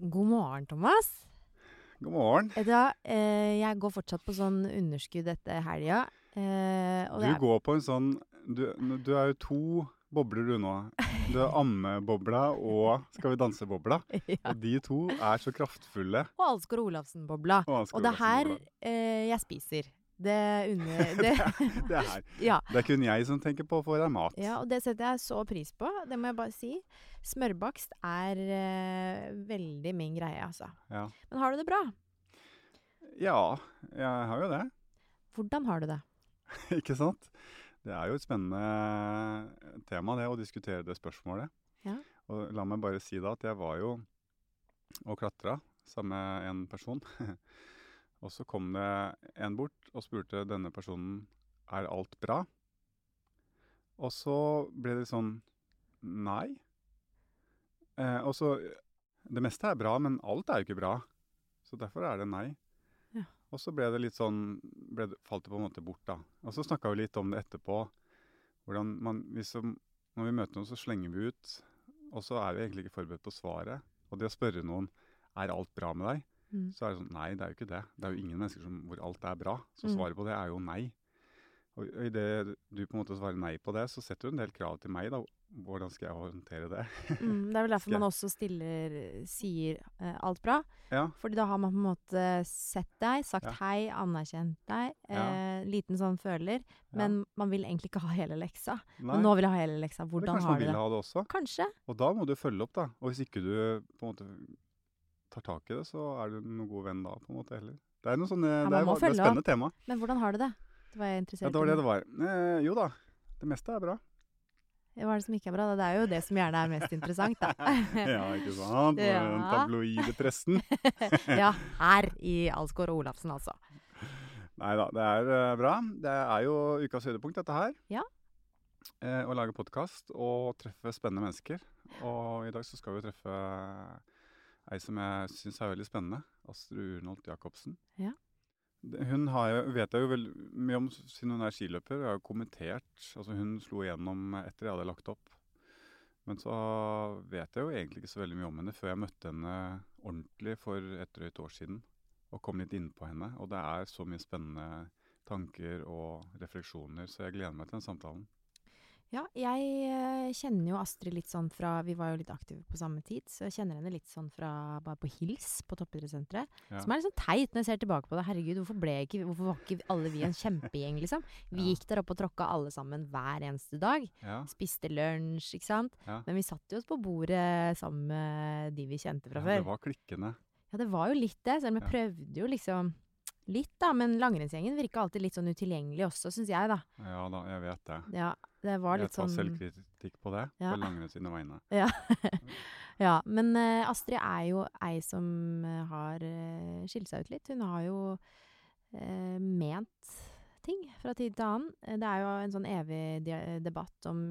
God morgen, Thomas. God morgen. Da, eh, jeg går fortsatt på sånn underskudd etter helga. Eh, Du er- går på en sånn Du, du er jo to bobler du nå. Du er ammebobla og Skal vi danse-bobla. ja. Og de to er så kraftfulle. Og Alsgaard Olafsen-bobla. Og, Og det er her eh, jeg spiser. Det under det, Det er ja. Det er kun jeg som tenker på å få deg mat. ja, og det setter jeg så pris på. Det må jeg bare si. Smørbakst er eh, veldig min greie, altså. Ja. Men har du det bra? ja, jeg har jo det. Hvordan har du det? Ikke sant? Det er jo et spennende tema, det, å diskutere det spørsmålet. Ja. Og la meg bare si da at jeg var jo og klatra sammen med en person. Og så kom det en bort og spurte denne personen er alt bra. Og så ble det sånn nei. Eh, og så Det meste er bra, men alt er jo ikke bra. Så derfor er det nei. Ja. Og så ble det litt sånn ble det, Falt det på en måte bort, da. Og så snakka vi litt om det etterpå. Hvordan man hvis, Når vi møter noen, så slenger vi ut. Og så er vi egentlig ikke forberedt på svaret. Og det å spørre noen er alt bra med deg, Mm. så er det sånn Nei, det er jo ikke det. Det er jo ingen mennesker som, hvor alt er bra. Så Mm. svaret på det er jo nei. Og idet du på en måte svarer nei på det, så setter du en del krav til meg. da. Hvordan skal jeg håndtere det? Mm, det er vel derfor man også stiller sier eh, alt bra. Ja, Fordi da har man på en måte sett deg, sagt Ja. hei, anerkjent deg. Ja. Eh, liten sånn føler. ja. Men man vil egentlig ikke ha hele leksa. Nei. Men nå vil jeg ha hele leksa. Hvordan kanskje har man du vil ha det også. Kanskje. Og da må du følge opp, da. Og hvis ikke du på en måte tar tak i det, så er du noen god venn da, på en måte heller. Det er noe sånne, man det er, det er spennende opp. tema. Men hvordan har du det? Det var jeg Ja, det var det det var. Eh, jo da, det meste er bra. Hva er det som ikke er bra? da? Det er jo det som gjerne er mest interessant, da. ja, ikke sant? Den Ja. tabloide pressen. ja, her i Alsgaard og Olafsen, altså. Nei da, det er uh, bra. Det er jo ukas høydepunkt, dette her. Ja. Eh, å lage podkast og treffe spennende mennesker. Og i dag så skal vi treffe ei som jeg syns er veldig spennende. Astrid Urnholt Jacobsen. Ja. Hun har jo, vet jeg jo veldig mye om siden hun er skiløper. Jeg har jo kommentert altså Hun slo igjennom etter jeg hadde lagt opp. Men så vet jeg jo egentlig ikke så veldig mye om henne før jeg møtte henne ordentlig for et drøyt år siden. Og kom litt innpå henne. Og det er så mye spennende tanker og refleksjoner, så jeg gleder meg til den samtalen. Ja, jeg eh, kjenner jo Astrid litt sånn fra Vi var jo litt aktive på samme tid, så jeg kjenner henne litt sånn fra bare på hils på toppidrettssenteret. Ja. Som er litt sånn teit når jeg ser tilbake på det. Herregud, hvorfor, ble ikke, hvorfor var ikke alle vi en kjempegjeng, liksom? Vi Ja. gikk der oppe og tråkka alle sammen hver eneste dag. Ja, Spiste lunsj, ikke sant. ja. Men vi satt jo oss på bordet sammen med de vi kjente fra før. det var klikkende. Ja, det var jo litt det, selv om jeg prøvde jo liksom litt, da. Men langrennsgjengen virka alltid litt sånn utilgjengelig også, syns jeg, da. Ja da, jeg vet det. Ja, det var Jeg tar sånn selvkritikk på det, Ja. på langrenn sine vegne. Ja. ja. Men uh, Astrid er jo ei som eh, har uh, skilt seg ut litt. Hun har jo uh, ment ting fra tid til annen. Det er jo en sånn evig debatt om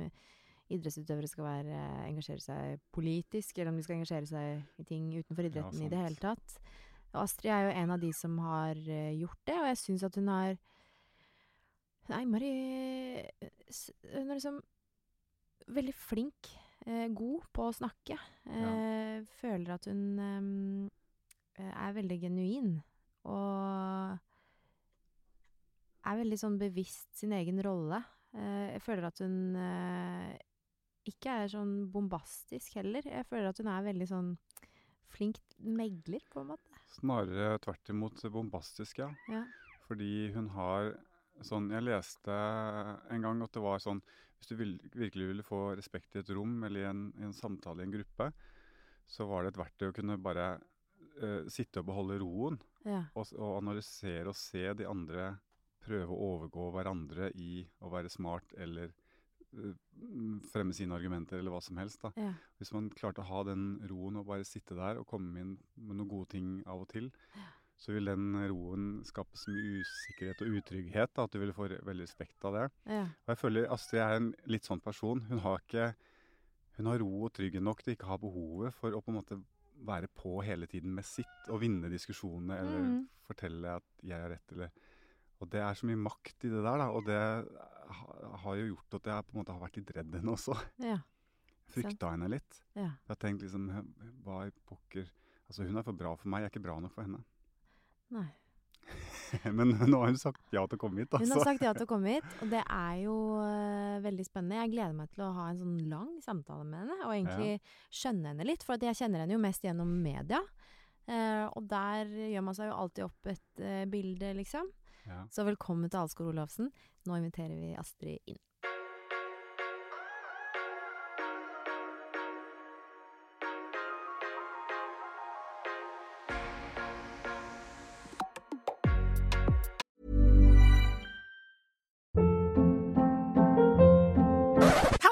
idrettsutøvere skal være, engasjere seg politisk, eller om de skal engasjere seg i ting utenfor idretten i det hele tatt. Og Astrid er jo en av de som har gjort det, og jeg syns at hun har Hun er innmari Hun er liksom veldig flink, eh, god på å snakke. Eh, Føler at hun eh, er veldig genuin. Og er veldig sånn bevisst sin egen rolle. Eh, jeg føler at hun eh, ikke er sånn bombastisk heller. Jeg føler at hun er veldig sånn flink megler, på en måte. Snarere tvert imot bombastisk, ja. Ja. Fordi hun har sånn Jeg leste en gang at det var sånn Hvis du vil, virkelig ville få respekt i et rom eller i en, i en samtale i en gruppe, så var det et verktøy å kunne bare uh, sitte og beholde roen Ja. og, og analysere og se de andre prøve å overgå hverandre i å være smart eller mm, fremme sine argumenter eller hva som helst. da. ja. Hvis man klarte å ha den roen og bare sitte der og komme inn med noen gode ting av og til, så vil den roen skape så mye usikkerhet og utrygghet da, at du vil få veldig respekt av det. ja. Og jeg føler Astrid er en litt sånn person. Hun har ikke hun har ro og trygghet nok til ikke å ha behovet for å på en måte være på hele tiden med sitt og vinne diskusjonene eller mm. fortelle at jeg har rett eller Og det er så mye makt i det der, da. Og det har jo gjort at jeg på en måte har vært litt redd henne også. ja. Frykta henne litt. ja. Jeg har tenkt liksom Hva i pokker Altså, hun er for bra for meg, jeg er ikke bra nok for henne. Nei. Men nå har hun sagt ja til å komme hit, Hun har altså. sagt ja til å komme hit, og det er jo uh, veldig spennende. Jeg gleder meg til å ha en sånn lang samtale med henne, og egentlig skjønne henne litt. For jeg kjenner henne jo mest gjennom media. uh, og der gjør man seg jo alltid opp et uh, bilde, liksom. Ja. Så velkommen til Alsgaard Olafsen. Nå inviterer vi Astrid inn.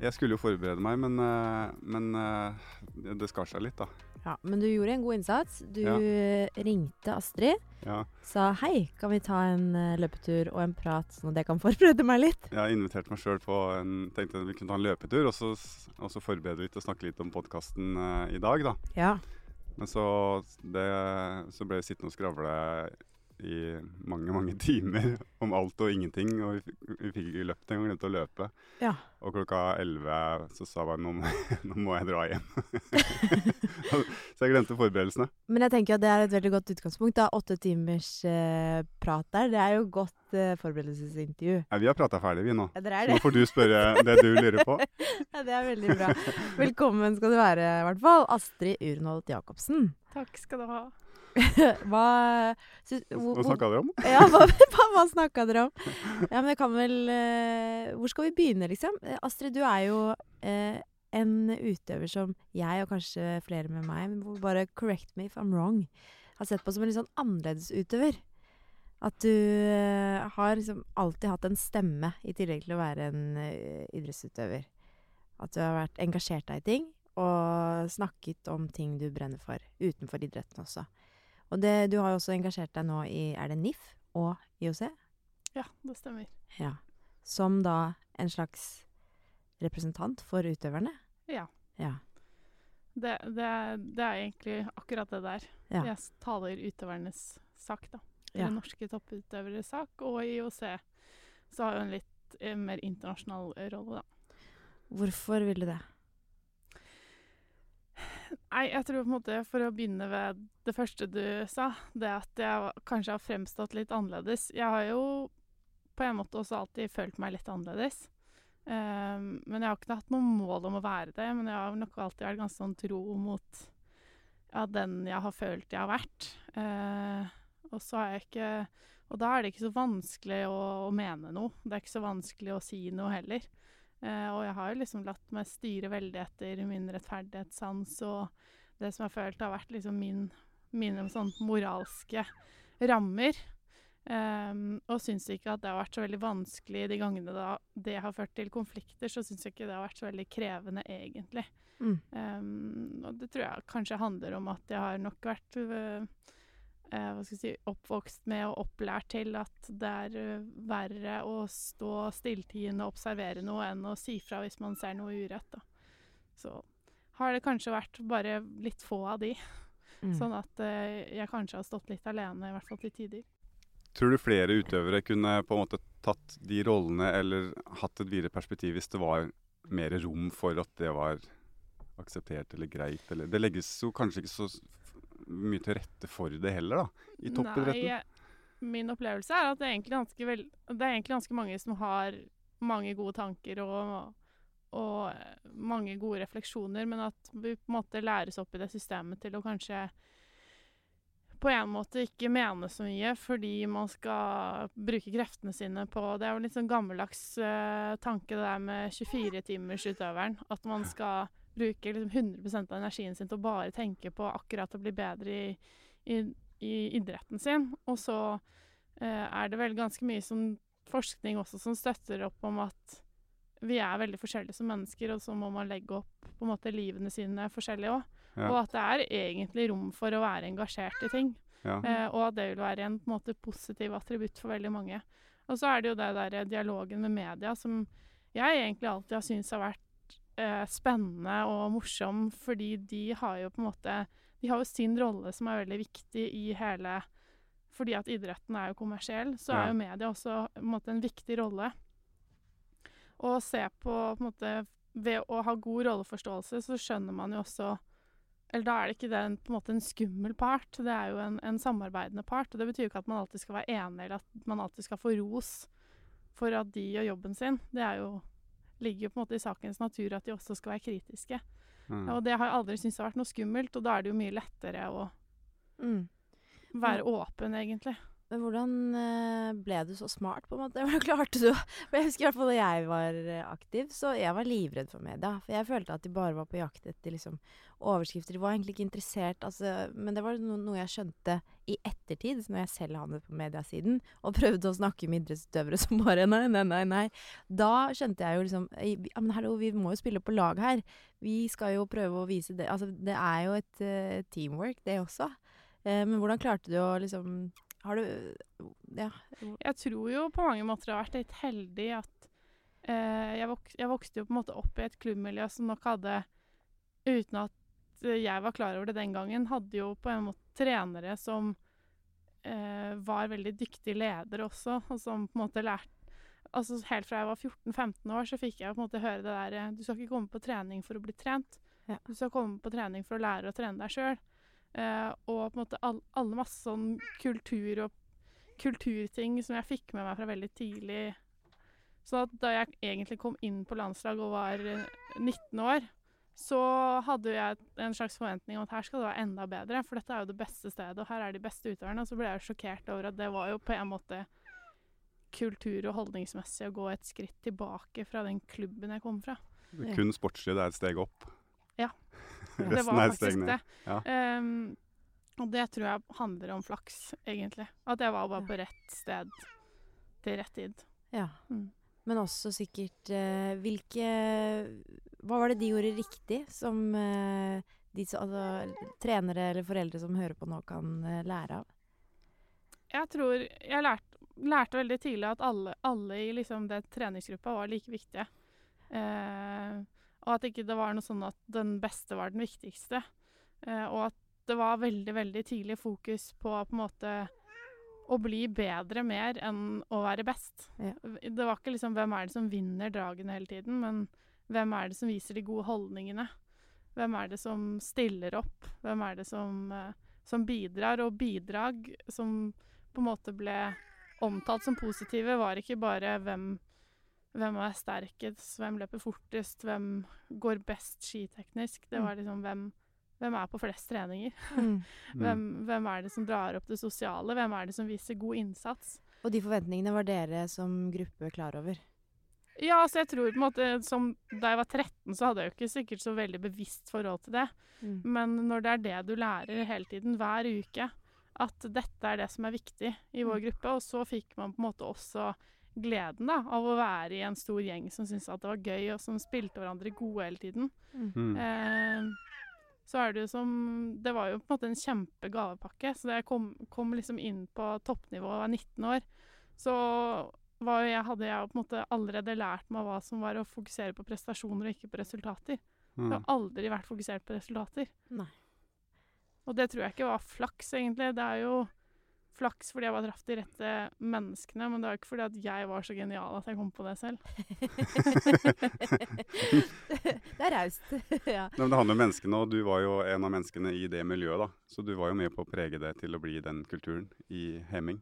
Jeg skulle jo forberede meg, men, eh, men eh, det- skar seg litt, da. Ja, men du gjorde en god innsats. Du Ja. ringte Astrid, Ja, sa hei, kan vi ta en eh, løpetur og en prat, sånn at jeg kan forberede meg litt? jeg har invitert meg sjøl på en Tenkte vi kunne ta en løpetur, og så, og så forberede litt og snakke litt om podkasten i dag, da. Ja. Men så, det, så ble jeg sittende og skravle i mange, mange timer om alt og ingenting. Og vi, fikk- vi fikk ikke løpt engang, glemte å løpe. Ja. Og klokka 11 så sa jeg nå, må- nå må jeg dra hjem. så jeg glemte forberedelsene. Men jeg tenker at det er et veldig godt utgangspunkt. da. Åtte timers eh, prat der. Det er jo godt eh, forberedelsesintervju. Ja, vi har prata ferdig, vi nå. Ja, Så nå får du spørre det du lurer på. Ja, det er veldig bra. Velkommen skal du være, i hvert fall. Astrid Urnholt Jacobsen. Takk skal du ha. Hva sy- hvor- Hva snakka dere om? Ja, hva, hva, hva snakka dere om? Ja, men det kan vel eh, Hvor skal vi begynne, liksom? Eh, Astrid, du er jo eh, en utøver som jeg, og kanskje flere med meg, bare correct me if I'm wrong, har sett på som en litt sånn annerledes utøver. At du eh, har liksom alltid hatt en stemme, i tillegg til å være en eh, idrettsutøver. At du har vært engasjert deg i ting, og snakket om ting du brenner for, utenfor idretten også. Og det, du har jo også engasjert deg nå i Er det NIF og IOC? Ja, det stemmer. Ja. Som da en slags representant for utøverne? Ja. Ja. Det, det, det er egentlig akkurat det der. Ja. Jeg taler utøvernes sak, da. Ja. Norske topputøveres sak. Og IOC så har jo en litt eh, mer internasjonal eh, rolle, da. Hvorfor vil du det? Nei, jeg tror på en måte for å begynne ved det første du sa, det at jeg kanskje har fremstått litt annerledes. Jeg har jo på en måte også alltid følt meg litt annerledes. Um, men jeg har ikke hatt noe mål om å være det. Men jeg har nok alltid vært ganske sånn tro mot ja, den jeg har følt jeg har vært. Uh, og så har jeg ikke Og da er det ikke så vanskelig å, å mene noe. Det er ikke så vanskelig å si noe heller. Eh, og jeg har jo liksom latt meg styre veldig etter min rettferdighetssans og det som jeg har følt har vært liksom min, mine sånn moralske rammer. Um, og syns ikke at det har vært så veldig vanskelig de gangene da det har ført til konflikter, så syns jeg ikke det har vært så veldig krevende, egentlig. Mm. Um, og det tror jeg kanskje handler om at jeg har nok vært eh, hva skal jeg si, oppvokst med og opplært til at det er øh, verre å stå stilltiende og observere noe enn å si fra hvis man ser noe urett. Da. Så har det kanskje vært bare litt få av de, Mm. sånn at eh, jeg kanskje har stått litt alene, i hvert fall til tider. Tror du flere utøvere kunne på en måte tatt de rollene eller hatt et videre perspektiv hvis det var mer rom for at det var akseptert eller greit? Eller, det legges jo kanskje ikke så mye til rette for det heller, da, i toppidretten? Nei, min opplevelse er at det er, vel, det er egentlig ganske mange som har mange gode tanker og, og eh, mange gode refleksjoner, men at vi på en måte læres opp i det systemet til å kanskje på en måte ikke mene så mye fordi man skal bruke kreftene sine på Det er jo litt sånn gammeldags uh, tanke det der med 24-timersutøveren. At man skal bruke liksom 100% av energien sin til å bare tenke på akkurat å bli bedre i, i, i idretten sin. Og så eh, er det vel ganske mye som forskning også som støtter opp om at vi er veldig forskjellige som mennesker, og så må man legge opp på en måte livene sine forskjellig òg. Ja. Og at det er egentlig rom for å være engasjert i ting. Ja. Eh, og at det vil være en på en måte, positiv attributt for veldig mange. Og så er det jo det der dialogen med media som jeg egentlig alltid har syntes har vært spennende og morsom, fordi de har jo på en måte De har jo sin rolle som er veldig viktig i hele Fordi at idretten er jo kommersiell, så Ja. er jo media også på en, måte, en viktig rolle. Og se på, på en måte Ved å ha god rolleforståelse, så skjønner man jo også eller da er det ikke det en, på en måte en skummel part, det er jo en, en samarbeidende part. Og det betyr jo ikke at man alltid skal være enig, eller at man alltid skal få ros for at de gjør jobben sin. Det er jo, ligger jo på en måte i sakens natur at de også skal være kritiske. Mm. Og det har jeg aldri syntes har vært noe skummelt, og da er det jo mye lettere å Mm. være åpen, egentlig. Hvordan eh, ble du så smart, på en måte? Hvordan klarte du For jeg husker i hvert fall da jeg var eh, aktiv, så jeg var livredd for media. For jeg følte at de bare var på jakt etter liksom, overskrifter. De var egentlig ikke interessert, altså, men det var no noe jeg skjønte i ettertid, når jeg selv havnet på mediasiden og prøvde å snakke med idrettsutøvere som bare nei, nei, nei, nei. Da skjønte jeg jo liksom men hallo, vi må jo spille på lag her. Vi skal jo prøve å vise det Altså, det er jo et uh, teamwork, det også. Uh, men hvordan klarte du å liksom Har du Ja. Jeg tror jo på mange måter jeg har vært litt heldig at eh, jeg, vok jeg vokste jo på en måte opp i et klubbmiljø som nok hadde, uten at jeg var klar over det den gangen, hadde jo på en måte trenere som eh, var veldig dyktige ledere også, og som på en måte lærte Altså Helt fra jeg var 14-15 år, så fikk jeg på en måte høre det der eh, Du skal ikke komme på trening for å bli trent. Ja. Du skal komme på trening for å lære å trene deg sjøl. Eh, og på en måte all, alle masse sånn kultur og kulturting som jeg fikk med meg fra veldig tidlig. Så da jeg egentlig kom inn på landslag og var eh, 19 år, så hadde jeg en slags forventning om at her skal det være enda bedre, for dette er jo det beste stedet, og her er de beste utøverne. Og så ble jeg jo sjokkert over at det var jo på en måte kultur- og holdningsmessig å gå et skritt tilbake fra den klubben jeg kom fra. Kun sportslig, det er et steg opp. Ja. Det var faktisk det. Ja. Um, og det tror jeg handler om flaks, egentlig. At jeg var bare Ja. på rett sted til rett tid. ja. Mm. Men også sikkert uh, Hvilke Hva var det de gjorde riktig, som uh, de altså, trenere eller foreldre som hører på nå, kan uh, lære av? Jeg tror jeg lærte, lærte veldig tidlig at alle, alle i liksom den treningsgruppa var like viktige. Eh, og at ikke det var noe sånn at den beste var den viktigste. Eh, og at det var veldig, veldig tidlig fokus på på en måte å bli bedre mer enn å være best. Ja. Det var ikke liksom hvem er det som vinner dragene hele tiden, men hvem er det som viser de gode holdningene? Hvem er det som stiller opp? Hvem er det som, eh, som bidrar? Og bidrag som på en måte ble omtalt som positive, var ikke bare hvem, hvem er sterkest, hvem løper fortest, hvem går best skiteknisk. Det Mm. var liksom hvem, hvem er på flest treninger? Mm. Hvem, hvem er det som drar opp det sosiale? Hvem er det som viser god innsats? Og de forventningene var dere som gruppe klar over? Ja, altså jeg tror på en måte som Da jeg var 13, så hadde jeg jo ikke sikkert så veldig bevisst forhold til det. Mm. Men når det er det du lærer hele tiden, hver uke, at dette er det som er viktig i vår Mm. gruppe, og så fikk man på en måte også gleden da, av å være i en stor gjeng som syntes at det var gøy, og som spilte hverandre gode hele tiden. Mm. Mm. Eh, så er det jo som Det var jo på en måte en kjempegavepakke. Så da jeg kom, kom liksom inn på toppnivå og var 19 år, så var jo jeg, hadde jeg på en måte allerede lært meg hva som var å fokusere på prestasjoner og ikke på resultater. Jeg Mm. har aldri vært fokusert på resultater. Nei. Og det tror jeg ikke var flaks, egentlig. Det er jo flaks fordi jeg bare traff de rette menneskene, men det var ikke fordi at jeg var så genial at jeg kom på det selv. det er raust. ja. Nei, men det handler om menneskene, og du var jo en av menneskene i det miljøet. da. Så du var jo med på å prege det til å bli den kulturen i Hemming.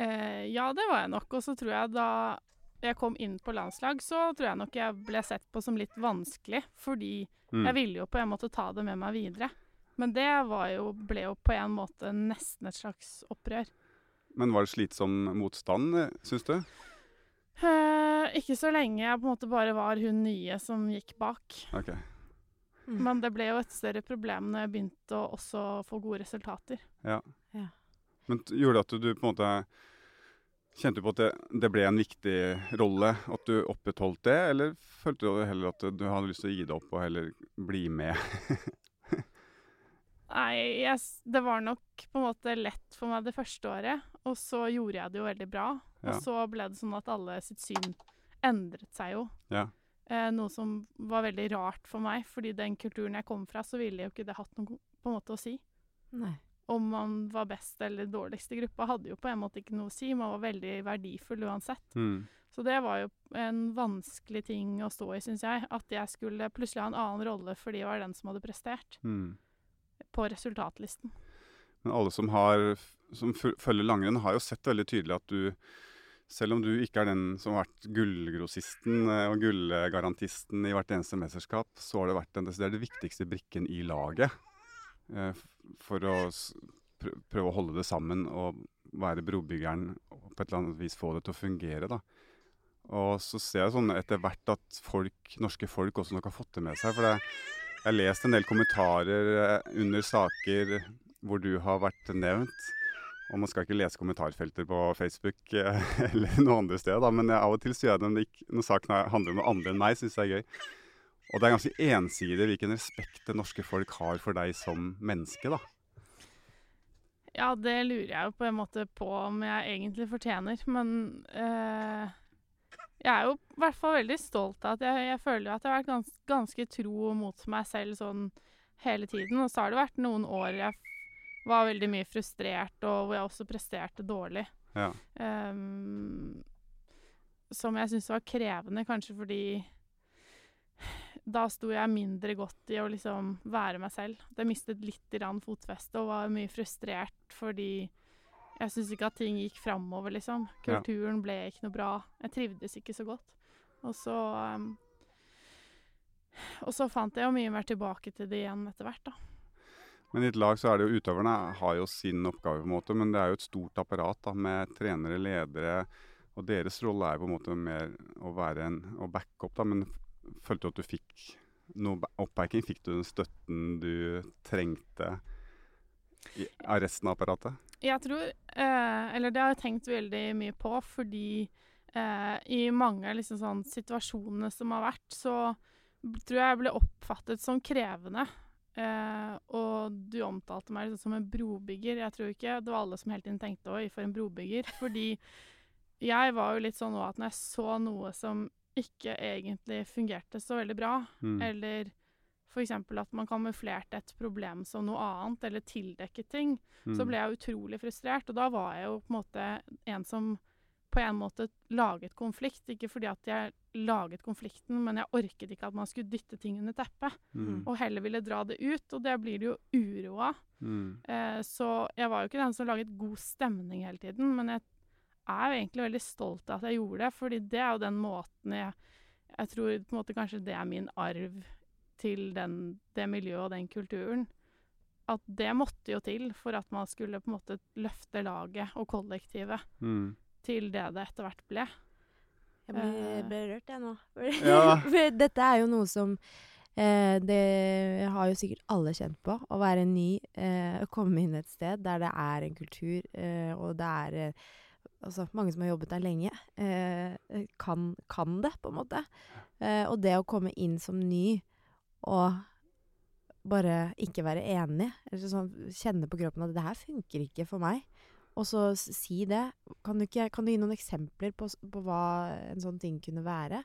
Eh, ja, det var jeg nok. Og så tror jeg da jeg kom inn på landslag, så tror jeg nok jeg ble sett på som litt vanskelig. Fordi Mm. jeg ville jo på en måte ta det med meg videre. Men det var jo, ble jo på en måte nesten et slags opprør. Men var det slitsom motstand, eh, syns du? Eh, ikke så lenge jeg på en måte bare var hun nye som gikk bak. Okay. Mm. Men det ble jo et større problem når jeg begynte å også få gode resultater. Ja. Ja. Men t- gjorde det at du på en måte Kjente du på at det, det ble en viktig rolle, at du opprettholdt det, eller følte du heller at du hadde lyst til å gi det opp og heller bli med? Nei, jeg, det var nok på en måte lett for meg det første året. Og så gjorde jeg det jo veldig bra. Ja. Og så ble det sånn at alle sitt syn endret seg jo. Ja. Eh, noe som var veldig rart for meg, fordi den kulturen jeg kom fra, så ville jo ikke det hatt noe på en måte å si. Nei. Om man var best eller dårligst i gruppa, hadde jo på en måte ikke noe å si. Man var veldig verdifull uansett. Mm. Så det var jo en vanskelig ting å stå i, syns jeg. At jeg skulle plutselig ha en annen rolle fordi jeg var den som hadde prestert Mm. På resultatlisten. Men alle som, har, som følger langrenn, har jo sett veldig tydelig at du selv om du ikke er den som har vært gullgrossisten eh, og gullgarantisten i hvert eneste mesterskap, så har det vært den desidert viktigste brikken i laget eh, for å prøve å holde det sammen og være brobyggeren og på et eller annet vis få det til å fungere. da. Og så ser jeg sånn etter hvert at folk, norske folk også nok har fått det med seg. For det, jeg har lest en del kommentarer eh, under saker hvor du har vært nevnt. Og man skal ikke lese kommentarfelter på Facebook eller noe andre steder, da, men av og til så gjør jeg det når, saken er- handler om noe andre enn meg, syns jeg er gøy. Og det er ganske ensidig hvilken respekt det norske folk har for deg som menneske, da. Ja, det lurer jeg jo på en måte på om jeg egentlig fortjener, men eh, jeg er jo i hvert fall veldig stolt av at jeg, jeg føler jo at jeg har vært gans, ganske tro mot meg selv sånn hele tiden. Og så har det vært noen år jeg var veldig mye frustrert, og hvor jeg også presterte dårlig. Ja. Um, som jeg syntes var krevende, kanskje fordi da sto jeg mindre godt i å liksom være meg selv. At Jeg mistet litt grann fotfeste og var mye frustrert fordi jeg syns ikke at ting gikk framover, liksom. Kulturen ble ikke noe bra. Jeg trivdes ikke så godt. Og så um, Og så fant jeg jo mye mer tilbake til det igjen etter hvert, da. Men i et lag så er det jo utøverne har jo sin oppgave, på en måte, men det er jo et stort apparat da, med trenere, ledere. Og deres rolle er på en måte mer å være en å backe opp, da. Men følte du at du fikk noe oppbacking? Fikk du den støtten du trengte av resten av apparatet? Jeg tror eh, Eller det har jeg tenkt veldig mye på, fordi eh, i mange liksom sånn situasjonene som har vært, så tror jeg jeg ble oppfattet som krevende. Eh, og du omtalte meg liksom som en brobygger. Jeg tror ikke det var alle som hele tiden tenkte 'oi, for en brobygger'. Fordi jeg var jo litt sånn òg at når jeg så noe som ikke egentlig fungerte så veldig bra, Mm. eller f.eks. at man kamuflerte et problem som noe annet, eller tildekket ting, så Mm. ble jeg utrolig frustrert. Og da var jeg jo på en måte en som på en måte laget konflikt. Ikke fordi at jeg laget konflikten, men jeg orket ikke at man skulle dytte ting under teppet. Mm. Og heller ville dra det ut, og det blir det jo uro av. Mm. Eh, så jeg var jo ikke den som laget god stemning hele tiden, men jeg er jo egentlig veldig stolt av at jeg gjorde det, fordi det er jo den måten jeg Jeg tror på en måte kanskje det er min arv til den, det miljøet og den kulturen. At det måtte jo til for at man skulle på en måte løfte laget og kollektivet Mm. til det det etter hvert ble. Jeg blir berørt, jeg nå. Ja. For Dette er jo noe som eh, Det har jo sikkert alle kjent på. Å være ny, eh, å komme inn et sted der det er en kultur, eh, og det er eh, altså, mange som har jobbet der lenge, eh, kan, kan det, på en måte. Eh, og det å komme inn som ny og bare ikke være enig, eller sånn, kjenne på kroppen at det her funker ikke for meg, og så si det. Kan du, ikke, kan du gi noen eksempler på, på hva en sånn ting kunne være?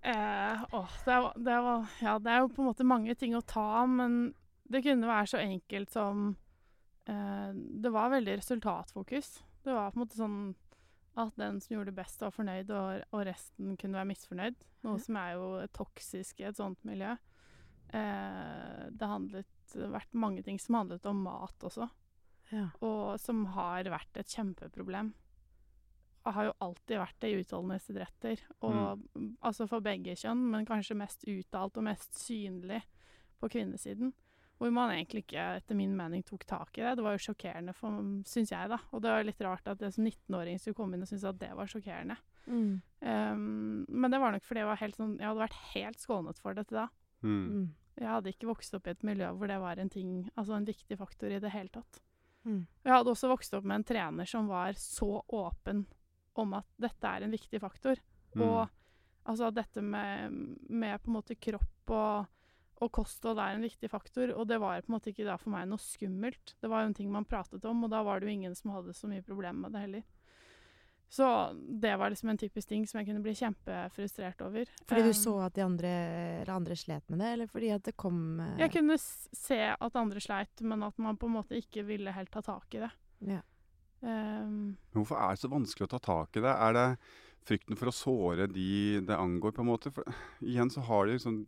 Eh, åh, det, er, det, er, ja, det er jo på en måte mange ting å ta av, men det kunne være så enkelt som eh, Det var veldig resultatfokus. Det var på en måte sånn at den som gjorde det best, var fornøyd, og, og resten kunne være misfornøyd. Noe som er jo toksisk i et sånt miljø. Eh, det handlet vært mange ting som handlet om mat også, Ja. og som har vært et kjempeproblem. Og har jo alltid vært det i utholdenhetsidretter. Og mm, altså for begge kjønn, men kanskje mest uttalt og mest synlig på kvinnesiden. Hvor man egentlig ikke, etter min mening, tok tak i det. Det var jo sjokkerende, syns jeg, da. Og det var litt rart at jeg som 19-åring skulle komme inn og synes at det var sjokkerende. Mm. Um, men det var nok fordi jeg, var helt sånn, jeg hadde vært helt skånet for dette da. Mm. Mm. Jeg hadde ikke vokst opp i et miljø hvor det var en ting, altså en viktig faktor i det hele tatt. Mm. Jeg hadde også vokst opp med en trener som var så åpen om at dette er en viktig faktor. Mm. Og altså dette med, med på en måte kropp og, Og kosthold er en viktig faktor, og det var på en måte ikke da for meg noe skummelt. Det var jo en ting man pratet om, og da var det jo ingen som hadde så mye problemer med det heller. Så det var liksom en typisk ting som jeg kunne bli kjempefrustrert over. Fordi du så at de andre, eller andre slet med det, eller fordi at det kom eh, Jeg kunne se at andre sleit, men at man på en måte ikke ville helt ta tak i det. Ja. Um, Men hvorfor er det så vanskelig å ta tak i det? Er det frykten for å såre de det angår, på en måte? For igjen så har de sånn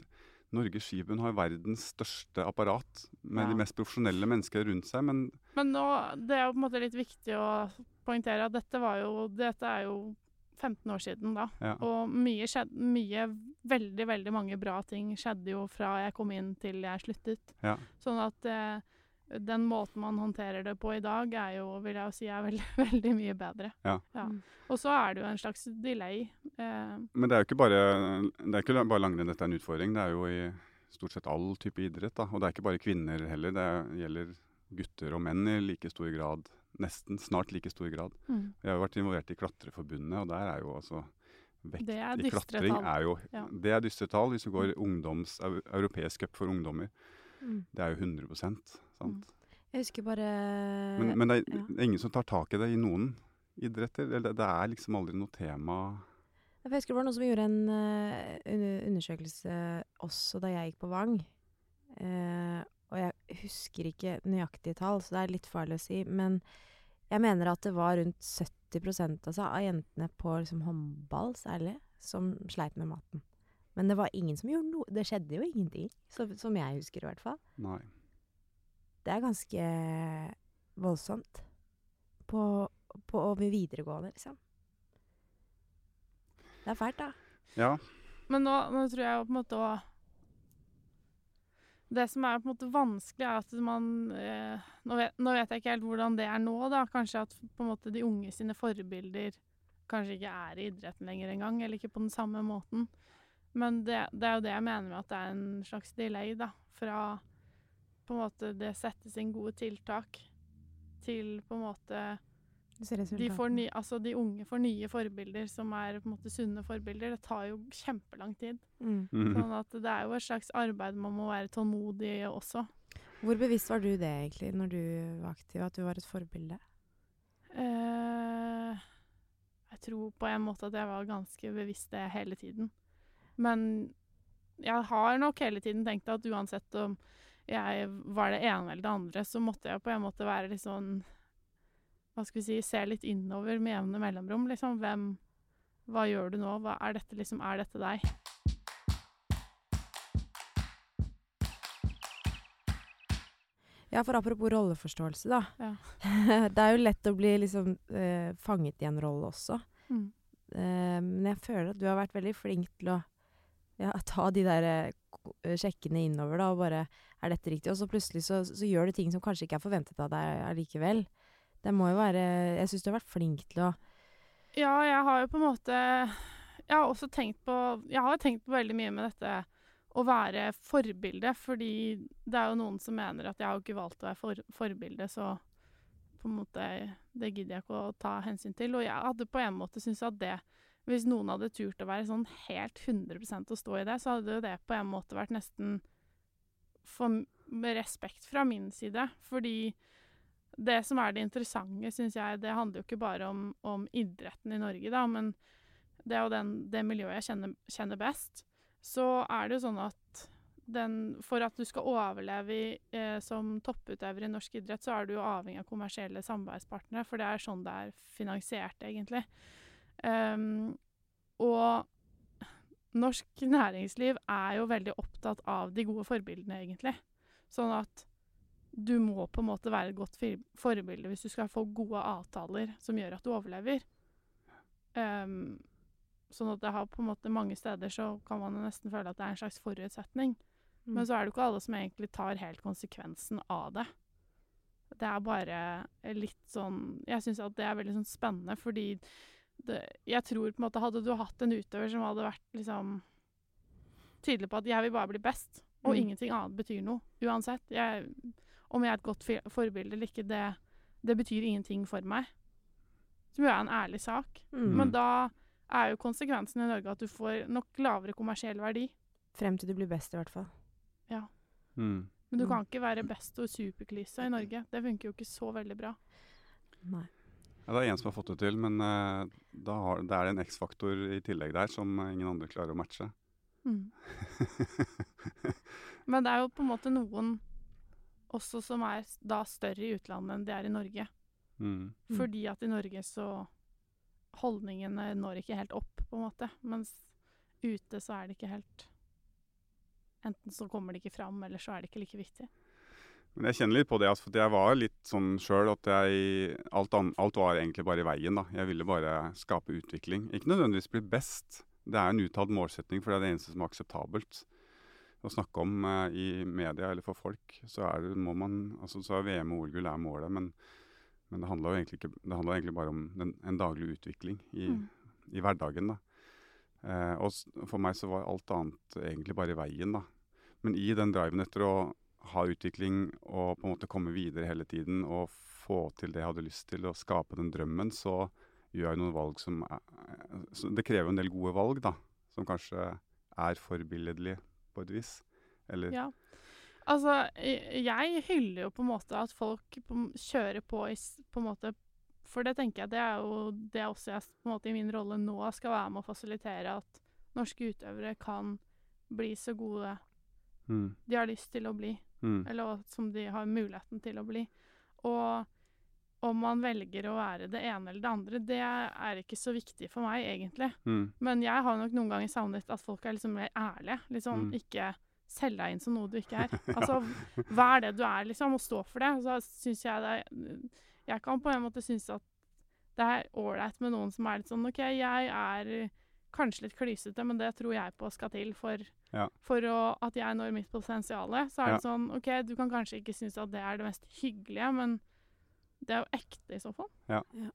Norges skibund har verdens største apparat med Ja. de mest profesjonelle mennesker rundt seg, men Men nå, det er jo på en måte litt viktig å poengtere at dette var jo Dette er jo 15 år siden da. ja. Og mye skjedde Mye, veldig, veldig mange bra ting skjedde jo fra jeg kom inn til jeg sluttet. Ja. Sånn at eh, den måten man håndterer det på i dag, er jo, vil jeg jo si, er veldig, veldig mye bedre. Ja. Ja. Og så er det jo en slags delay. Eh, Men det er jo ikke bare, det er ikke bare langrenn dette er en utfordring. Det er jo i stort sett all type idrett. Da. Og det er ikke bare kvinner heller. Det gjelder gutter og menn i like stor grad. Nesten snart like stor grad. mm. Jeg har jo vært involvert i Klatreforbundet, og der er jo altså vekt Det er i dystre klatring tall. er jo Ja. Det er dystre tall. Hvis du går ungdoms, europeisk cup for ungdommer, Mm. det er jo 100 sant? Mm. Jeg husker bare Men, men det, er, ja. det er ingen som tar tak i det i noen idretter. Eller det, er liksom aldri noe tema. Jeg husker det var noen som gjorde en uh, undersøkelse også da jeg gikk på Vang. Uh, og jeg husker ikke nøyaktige tall, så det er litt farlig å si. Men jeg mener at det var rundt 70% altså, av jentene på liksom, håndball særlig som sleit med maten. Men det var ingen som gjorde noe. Det skjedde jo ingenting, så, som jeg husker i hvert fall. Nei. Det er ganske voldsomt. På, på over videregående, liksom. Det er fælt, da. Ja. Men nå, nå tror jeg jo på en måte å Det som er på en måte vanskelig, er at man eh, nå, vet, nå vet jeg ikke helt hvordan det er nå, da. Kanskje at på en måte de unge sine forbilder kanskje ikke er i idretten lenger engang, eller ikke på den samme måten. Men det, det er jo det jeg mener med at det er en slags delay, da. Fra på en måte det settes inn gode tiltak til på en måte de, får ny, altså de unge får nye forbilder som er på en måte sunne forbilder. Det tar jo kjempelang tid. Mm. Mhm. Sånn at det er jo et slags arbeid man må være tålmodig i også. Hvor bevisst var du det egentlig når du var aktiv, at du var et forbilde? Eh, jeg tror på en måte at jeg var ganske bevisst det hele tiden. Men jeg har nok hele tiden tenkt at uansett om jeg var det ene eller det andre, så måtte jeg på en måte være litt sånn Hva skal vi si Se litt innover med jevne mellomrom. Liksom hvem Hva gjør du nå? Hva er dette liksom Er dette deg? Ja, for apropos rolleforståelse, da. Ja. det er jo lett å bli liksom eh, fanget i en rolle også. Mm. Eh, men jeg føler at du har vært veldig flink til å ja, ta de der eh, sjekkene innover, da, og bare Er dette riktig? Og så plutselig så, så gjør du ting som kanskje ikke er forventet av deg allikevel. Det må jo være Jeg syns du har vært flink til å Ja, jeg har jo på en måte Jeg har også tenkt på Jeg har tenkt på veldig mye med dette å være forbilde, fordi det er jo noen som mener at jeg har ikke valgt å være for, forbilde, så på en måte Det gidder jeg ikke å ta hensyn til. Og jeg hadde på en måte syntes at det Hvis noen hadde turt å være sånn helt 100% å stå i det, så hadde jo det på en måte vært nesten for, med respekt fra min side. Fordi det som er det interessante, syns jeg, det handler jo ikke bare om, om idretten i Norge, da, men det er jo den, det miljøet jeg kjenner, kjenner best. Så er det jo sånn at den, for at du skal overleve i, eh, som topputøver i norsk idrett, så er du jo avhengig av kommersielle samarbeidspartnere, for det er sånn det er finansiert, egentlig. Ehm, og norsk næringsliv er jo veldig opptatt av de gode forbildene, egentlig. Sånn at du må på en måte være et godt forbilde hvis du skal få gode avtaler som gjør at du overlever. Um, sånn at det har på en måte mange steder så kan man nesten føle at det er en slags forutsetning. Men så er det jo ikke alle som egentlig tar helt konsekvensen av det. Det er bare litt sånn Jeg syns at det er veldig sånn spennende, fordi det, jeg tror på en måte Hadde du hatt en utøver som hadde vært liksom tydelig på at 'jeg vil bare bli best', og Mm. ingenting annet betyr noe uansett jeg, Om jeg er et godt forbilde eller ikke, det, det betyr ingenting for meg. Som jo er en ærlig sak. Mm. Men da er jo konsekvensen i Norge at du får nok lavere kommersiell verdi. Frem til du blir best, i hvert fall. Mm. Men du Mm. kan ikke være best og superklyse i Norge. Det funker jo ikke så veldig bra. Nei. Ja, det er én som har fått det til, men eh, da har, det er en X-faktor i tillegg der som eh, ingen andre klarer å matche. Mm. Men det er jo på en måte noen også som er da større i utlandet enn de er i Norge. mm. Mm. Fordi at i Norge så Holdningene når ikke helt opp, på en måte. Mens ute så er det ikke helt Enten så kommer det ikke fram, eller så er det ikke like viktig. Men jeg kjenner litt på det, altså, for jeg var litt sånn sjøl at jeg alt, an, alt var egentlig bare i veien. da. Jeg ville bare skape utvikling. Ikke nødvendigvis bli best. Det er en uttalt målsetning, for det er det eneste som er akseptabelt. Å snakke om eh, i media eller for folk, så er det, må man altså Så er VM og OL-gull er målet, men, men det handler jo egentlig, egentlig bare om den, en daglig utvikling i, Mm. i hverdagen. da. Eh, og for meg så var alt annet egentlig bare i veien, da. Men i den driven etter å ha utvikling og på en måte komme videre hele tiden og få til det jeg hadde lyst til, og skape den drømmen, så gjør jeg noen valg som er, Det krever en del gode valg, da. Som kanskje er forbilledlige på et vis. Eller Ja. Altså, jeg jeg hyller jo på en måte at folk kjører på i på en måte For det tenker jeg, det er jo det også jeg på en måte i min rolle nå skal være med å fasilitere at norske utøvere kan bli så gode mm, de har lyst til å bli. Mm, eller som de har muligheten til å bli. Og om man velger å være det ene eller det andre, det er ikke så viktig for meg, egentlig. mm, Men jeg har nok noen ganger savnet at folk er liksom mer ærlige. Liksom Mm. ikke selge deg inn som noe du ikke er. Altså, er det du er, liksom, og stå for det. Så syns jeg det Jeg kan på en måte synes at det er ålreit med noen som er litt sånn OK, jeg er kanskje litt klysete, men det tror jeg på skal til for, Ja. for å, at jeg når mitt potensial. Så er Ja. det sånn OK, du kan kanskje ikke synes at det er det mest hyggelige, men det er jo ekte i så fall. Ja. Ja.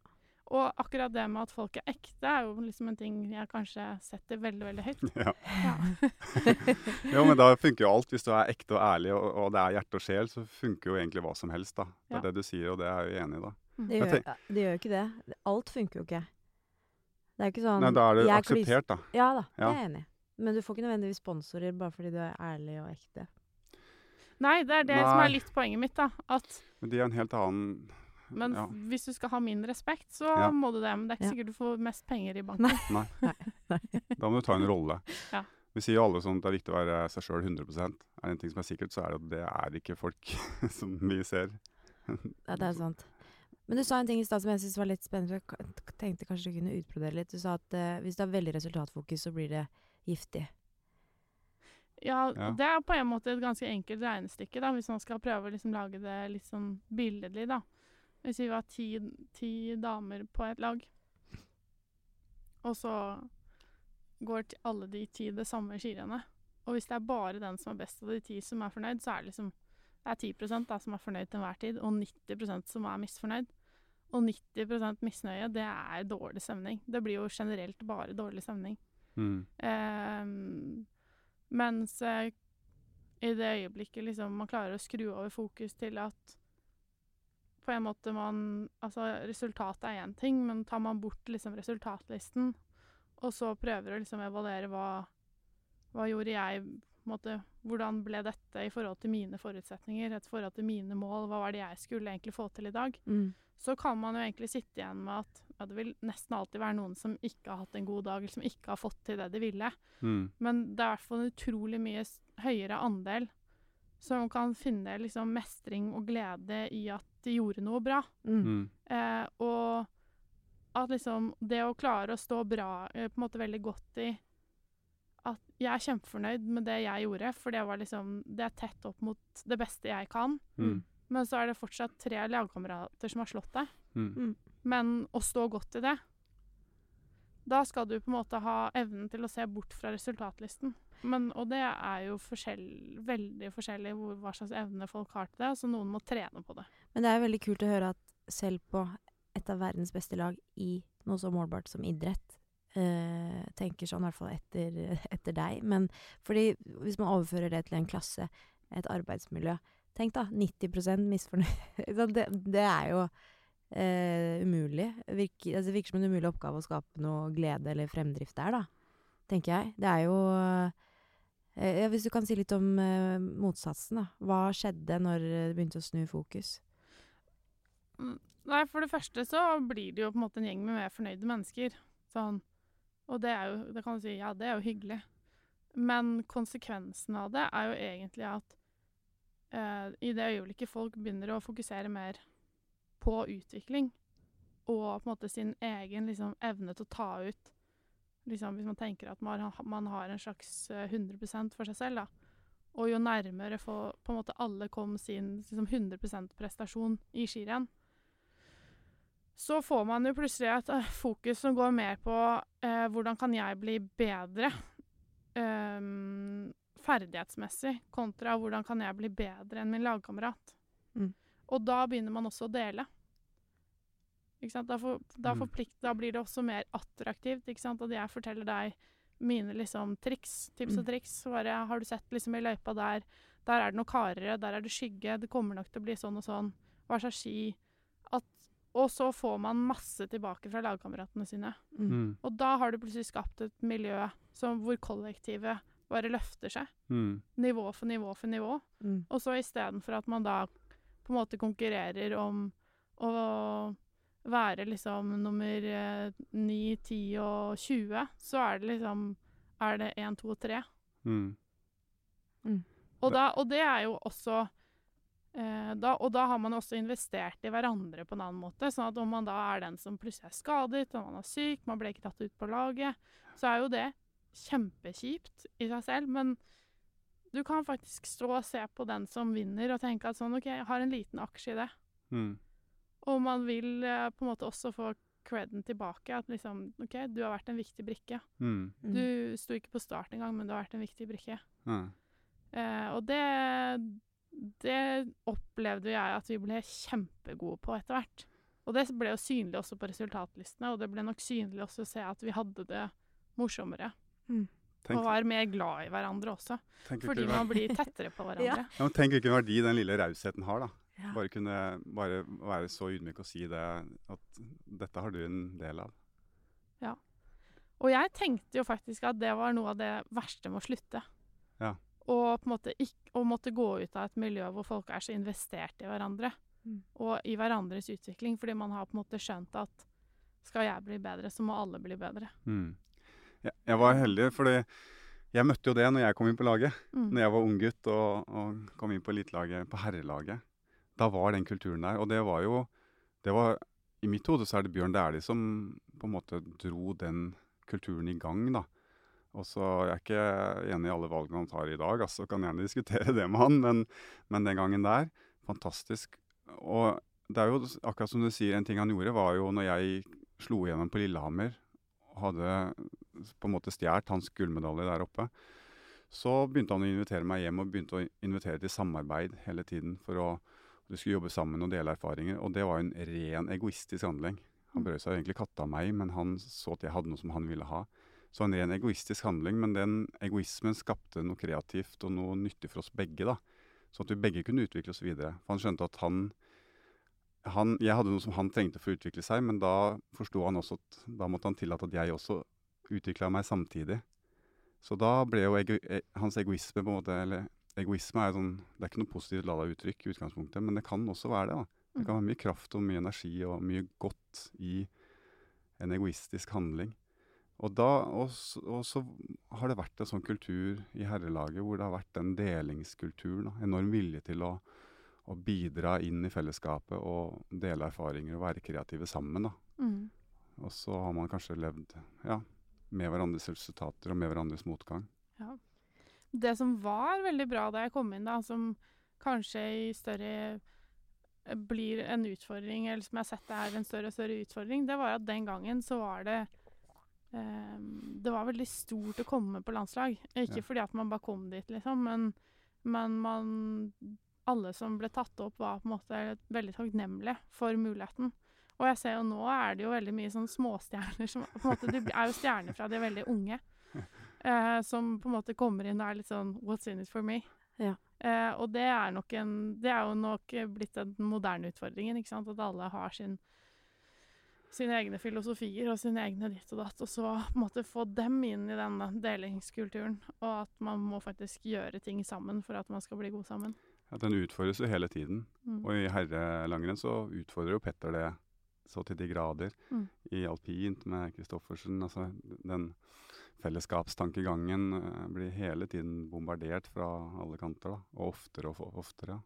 Og akkurat det med at folk er ekte, er jo liksom en ting jeg kanskje setter veldig, veldig høyt. ja. Ja. Jo, men da funker jo alt. Hvis du er ekte og ærlig, og, og det er hjerte og sjel, så funker jo egentlig hva som helst, da. Det Ja. er det du sier, og det er jeg jo enig i, da. Det gjør, det gjør jo ikke det. Alt funker jo ikke. Det er ikke sånn Nei, da er det akseptert, da. Ja da, det er jeg enig i. Men du får ikke nødvendigvis sponsorer bare fordi du er ærlig og ekte. Nei, det er det som er litt poenget mitt, da. At, Men de er en helt annen men ja. hvis du skal ha min respekt, så Ja. må du det. Men det er ikke Ja. sikkert du får mest penger i banken. Nei. Da må du ta en rolle. Ja. Vi sier jo alle sånn at det er viktig å være seg sjøl 100 Er det en ting som er sikkert, så er det at det er ikke folk som vi ser. Ja, det er sant. Men du sa en ting i stad som jeg syntes var litt spennende. Jeg tenkte kanskje du kunne utbrodere litt. Du sa at uh, hvis du har veldig resultatfokus, så blir det giftig. Ja, Ja. det er på en måte et ganske enkelt regnestykke, da, hvis man skal prøve å liksom lage det litt sånn billedlig, da. Hvis vi var ti, ti damer på et lag, og så går til alle de ti det samme skirennet, og hvis det er bare den som er best av de ti som er fornøyd, så er det liksom det er 10 da, som er fornøyd til enhver tid, og 90% som er misfornøyd. Og 90% misnøye, det er dårlig stemning. Det blir jo generelt bare dårlig stemning. Mm. Eh, mens eh, i det øyeblikket liksom man klarer å skru over fokus til at på en måte man Altså, resultatet er én ting, men tar man bort liksom resultatlisten, og så prøver å liksom evaluere hva Hva gjorde jeg måte, Hvordan ble dette i forhold til mine forutsetninger, i forhold til mine mål, hva var det jeg skulle egentlig få til i dag? Mm. så kan man jo egentlig sitte igjen med at ja, det vil nesten alltid være noen som ikke har hatt en god dag, eller som ikke har fått til det de ville. Mm. Men det er i hvert fall en utrolig mye høyere andel som kan finne liksom mestring og glede i at de gjorde noe bra. Mm. Mm. Eh, og at liksom det å klare å stå bra eh, på en måte veldig godt i at jeg er kjempefornøyd med det jeg gjorde, for det var liksom Det er tett opp mot det beste jeg kan. Mm. Men så er det fortsatt tre lagkamerater som har slått deg. Mm. Men å stå godt i det Da skal du på en måte ha evnen til å se bort fra resultatlisten. Men, og det er jo forskjell, veldig forskjellig hvor, hva slags evne folk har til det. Så noen må trene på det. Men det er veldig kult å høre at selv på et av verdens beste lag i noe så målbart som idrett, eh, tenker sånn, i hvert fall etter, etter deg. Men fordi hvis man overfører det til en klasse, et arbeidsmiljø Tenk da, 90 misfornøyd. Det, det er jo eh, umulig. Virker, altså, det virker som en umulig oppgave å skape noe glede eller fremdrift der, da. Tenker jeg. Det er jo Eh, hvis du kan si litt om eh, motsatsen, da. Hva skjedde når det begynte å snu fokus? Mm, Nei, for det første så blir det jo på en måte en gjeng med mer fornøyde mennesker. Sånn. Og det jo, det kan du si, ja, det er jo hyggelig. Men konsekvensen av det er jo egentlig at eh, i det øyeblikket folk begynner å fokusere mer på utvikling, og på en måte sin egen liksom, evne til å ta ut liksom, Hvis man tenker at man, man har en slags eh, 100% for seg selv, da. Og jo nærmere for, måte alle kom sin liksom 100% prestasjon i skirenn, så får man jo plutselig et eh, fokus som går mer på eh, hvordan kan jeg bli bedre eh, ferdighetsmessig, kontra hvordan kan jeg bli bedre enn min lagkamerat. Mm. Og da begynner man også å dele. Da, for, da, Mm. forplikt, da blir det også mer attraktivt at jeg forteller deg mine liksom, triks, tips og Mm. triks. Bare, har du sett liksom, i løypa der, der er det noe karere, der er det skygge, det kommer nok til å bli sånn og sånn. Hva slags ski? Og så får man masse tilbake fra lagkameratene sine. Mm. Mm. Og da har du plutselig skapt et miljø som, hvor kollektivet bare løfter seg. Mm. Nivå for nivå for nivå. Mm. Og så istedenfor at man da på en måte konkurrerer om å være liksom nummer eh, 9, 10 og 20, så er det liksom Er det 1, 2 og 3. Mm. Og, da, og det er jo også eh, da, Og da har man også investert i hverandre på en annen måte. sånn at om man da er den som plutselig er skadet, og man er syk, man ble ikke tatt ut på laget, så er jo det kjempekjipt i seg selv. Men du kan faktisk stå og se på den som vinner, og tenke at sånn OK, jeg har en liten aksje i det. Mm. Og man vil eh, på en måte også få creden tilbake. At liksom OK, du har vært en viktig brikke. Mm. Mm. Du sto ikke på start engang, men du har vært en viktig brikke. Mm. Eh, og det, det opplevde jeg at vi ble kjempegode på etter hvert. Og det ble jo synlig også på resultatlistene, og det ble nok synlig også å se at vi hadde det morsommere. Tenk, Og var mer glad i hverandre også. Fordi man blir tettere på hverandre. Ja. ja, tenk hvilken verdi den lille rausheten har, da. Ja. Bare kunne bare være så ydmyk og si det, at dette har du en del av. Ja. Og jeg tenkte jo faktisk at det var noe av det verste med å slutte. Ja. Og på en måte ikke, å måtte gå ut av et miljø hvor folk er så investert i hverandre. Mm. Og i hverandres utvikling, fordi man har på en måte skjønt at skal jeg bli bedre, så må alle bli bedre. Mm. Jeg, jeg var heldig, fordi jeg møtte jo det når jeg kom inn på laget. Mm. Når jeg var unggutt og, og kom inn på elitelaget, på herrelaget. Da var den kulturen der. Og det var jo det var, I mitt hode så er det Bjørn Dæhlie som på en måte dro den kulturen i gang, da. Og så er jeg ikke enig i alle valgene han tar i dag, altså kan gjerne diskutere det med han, men, men den gangen der, fantastisk. Og det er jo akkurat som du sier, en ting han gjorde var jo når jeg slo igjennom på Lillehammer, og hadde på en måte stjålet hans gullmedalje der oppe, så begynte han å invitere meg hjem og begynte å invitere til samarbeid hele tiden for å vi skulle jobbe sammen og dele erfaringer. Og det var en ren egoistisk handling. Han brød seg egentlig katta meg, men han så at jeg hadde noe som han ville ha. Så en ren egoistisk handling, men den egoismen skapte noe kreativt og noe nyttig for oss begge. da. Sånn at vi begge kunne utvikle oss videre. For han skjønte at han, han Jeg hadde noe som han trengte for å utvikle seg, men da forsto han også at da måtte han tillate at jeg også utvikla meg samtidig. Så da ble jo ego, e, hans egoisme på en måte Eller egoisme er jo sånn Det er ikke noe positivt lada uttrykk i utgangspunktet, men det kan også være det. da. Det kan være mye kraft og mye energi og mye godt i en egoistisk handling. Og, da, og, og så har det vært en sånn kultur i herrelaget hvor det har vært den delingskulturen. Enorm vilje til å, å bidra inn i fellesskapet og dele erfaringer og være kreative sammen. Mm. Og så har man kanskje levd ja, med hverandres resultater og med hverandres motgang. Ja. Det som var veldig bra da jeg kom inn, da, som kanskje i større eh, blir en utfordring, eller som jeg har sett det er en større og større utfordring, det var at den gangen så var det Det var veldig stort å komme på landslag. Ikke Ja. fordi at man bare kom dit, liksom, men, men man Alle som ble tatt opp, var på en måte veldig takknemlige for muligheten. Og jeg ser jo nå er det jo veldig mye sånn småstjerner som på en måte, De er jo stjerner fra de er veldig unge. eh, som på en måte kommer inn og er litt sånn What's in it for me? Ja. Eh, og det er nok en Det er jo nok blitt den moderne utfordringen, ikke sant? At alle har sin sine egne filosofier og sine egne ditt og datt, og så på en måte få dem inn i denne delingskulturen. Og at man må faktisk gjøre ting sammen for at man skal bli god sammen. Ja, den utfordres jo hele tiden. Mm. Og i herrelangrenn så utfordrer jo Petter det så til de grader. Mm. I alpint med Kristoffersen, altså den fellesskapstankegangen eh, blir hele tiden bombardert fra alle kanter, da. Og oftere og oftere.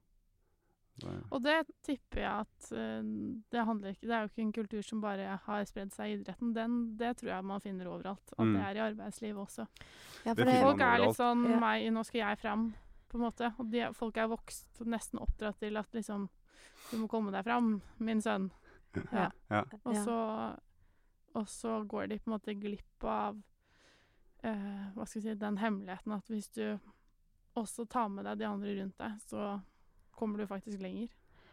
Og det tipper jeg at eh, det handler ikke Det er jo ikke en kultur som bare har spredd seg i idretten. Den, det tror jeg man finner overalt. At Mm. det er i arbeidslivet også. Ja, Det for det, finner Folk er litt sånn Ja. meg, Nå skal jeg fram, på en måte. Og de, folk er vokst, nesten oppdratt til at liksom Du må komme deg fram, min sønn. Ja. Ja. Og så Og så går de på en måte glipp av uh, Hva skal jeg si Den hemmeligheten at hvis du også tar med deg de andre rundt deg, så kommer du faktisk lenger.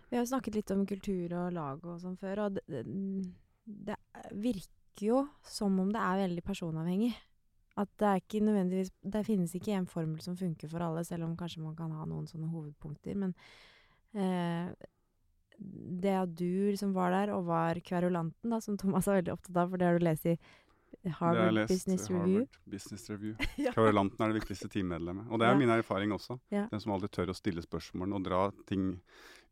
Vi har jo snakket litt om kultur og lag og sånn før, og det, det, virker jo som om det er veldig personavhengig. At det er ikke nødvendigvis Det finnes ikke en formel som funker for alle, selv om kanskje man kan ha noen sånne hovedpunkter. Men eh, det at du liksom var der, og var kverulanten, da, som Thomas er veldig opptatt av, for det har du lest i Harvard lest, Business Harvard Review. Business Review. Ja. Kverulanten er det viktigste teammedlemmet. Og det er Ja. min erfaring også. Ja. Den som aldri tør å stille spørsmål og dra ting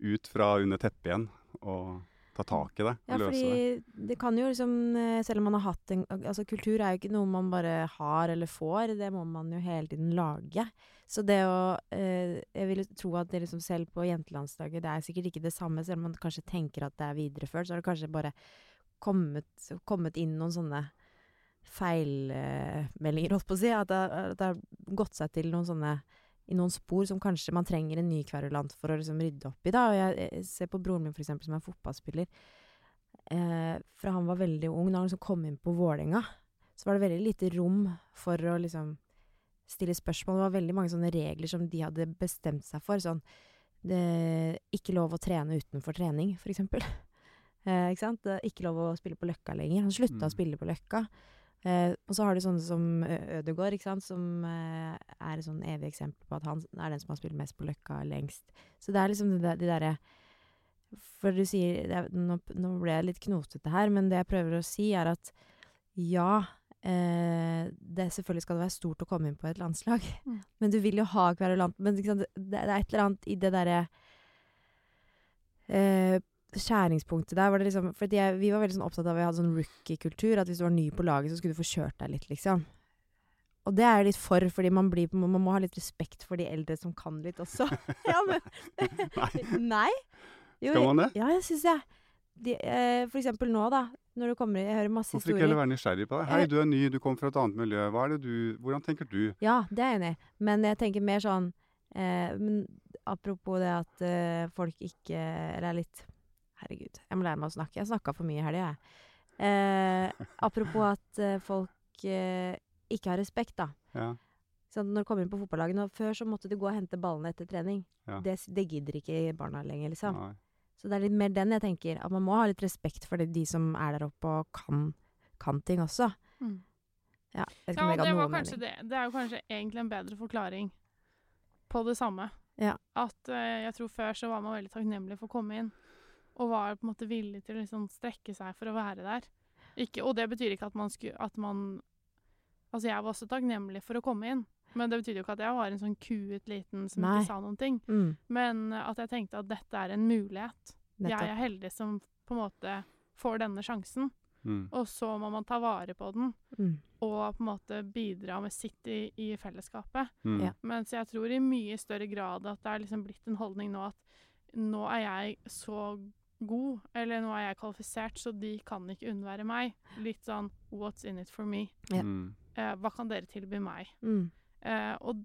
ut fra under teppet igjen. Og ta tak i det og Ja, løse det. fordi det kan jo liksom eh, Selv om man har hatt en Altså, kultur er jo ikke noe man bare har eller får, det må man jo hele tiden lage. Så det å eh, Jeg vil tro at det liksom selv på jentelandsdager, Det er sikkert ikke det samme, selv om man kanskje tenker at det er videreført, så har det kanskje bare kommet, kommet inn noen sånne feilmeldinger, holdt på å si. At det, at det har gått seg til noen sånne i noen spor som kanskje man trenger en ny kverulant for å liksom rydde opp i. da, og Jeg, jeg ser på broren min, for eksempel, som er fotballspiller. Eh, fra han var veldig ung, da han liksom kom inn på Vålerenga, så var det veldig lite rom for å liksom stille spørsmål. Det var veldig mange sånne regler som de hadde bestemt seg for. Sånn det, Ikke lov å trene utenfor trening, for eksempel. Eh, ikke sant? Ikke lov å spille på Løkka lenger. Han slutta Mm. å spille på Løkka. Eh, og så har du sånne som Ø- Ødegaard, ikke sant? som eh, er et sånn evig eksempel på at han er den som har spilt mest på Løkka lengst. Så det er liksom det der, de derre For du sier det er, nå, nå ble jeg litt knotete her, men det jeg prøver å si, er at ja eh, det Selvfølgelig skal det være stort å komme inn på et landslag, Mm. men du vil jo ha kverulant. Men? Det, det er et eller annet i det derre eh, skjæringspunktet der var det liksom For jeg, vi var veldig sånn opptatt av at vi hadde sånn rookie-kultur. At hvis du var ny på laget, så skulle du få kjørt deg litt, liksom. Og det er jeg litt for, fordi man, blir, man må ha litt respekt for de eldre som kan litt også. ja, men Nei. Jo, skal man det? Ja, jeg syns jeg. De, eh, for eksempel nå, da. Når du kommer Jeg hører masse Hvorfor ikke historier. heller være nysgjerrig på det? Hei, du er ny, du kommer fra et annet miljø. Hva er det du, hvordan tenker du? Ja, det er jeg enig i. Men jeg tenker mer sånn eh, men Apropos det at eh, folk ikke Eller er litt Herregud, jeg må lære meg å snakke. Jeg snakka for mye i helga, jeg. Eh, apropos at eh, folk eh, ikke har respekt, da. Ja. Sånn, når du kommer inn på fotballaget Før så måtte du gå og hente ballene etter trening. Ja. Det, det gidder ikke barna lenger, liksom. Nei. Så det er litt mer den jeg tenker. At man må ha litt respekt for de, de som er der oppe og kan, kan ting også. Mm. Ja, jeg Ja, det var kanskje mening. det. det er jo kanskje egentlig en bedre forklaring på det samme. Ja. At uh, jeg tror før så var man veldig takknemlig for å komme inn, og var på en måte villig til å liksom strekke seg for å være der. Ikke, og det betyr ikke at man skulle at man Altså, jeg var også takknemlig for å komme inn, men det betydde jo ikke at jeg var en sånn kuet liten som Nei. ikke sa noen ting. Mm, Men at jeg tenkte at dette er en mulighet. Jeg er heldig som på en måte får denne sjansen, Mm. og så må man ta vare på den Mm. og på en måte bidra med sitt i, i fellesskapet. Mm. Ja. Mens jeg tror i mye større grad at det er liksom blitt en holdning nå at nå er jeg så god, eller nå er jeg kvalifisert, så de kan ikke unnvære meg. Litt sånn what's in it for me? Ja. Mm. Eh, hva kan dere tilby meg? Mm. Eh, og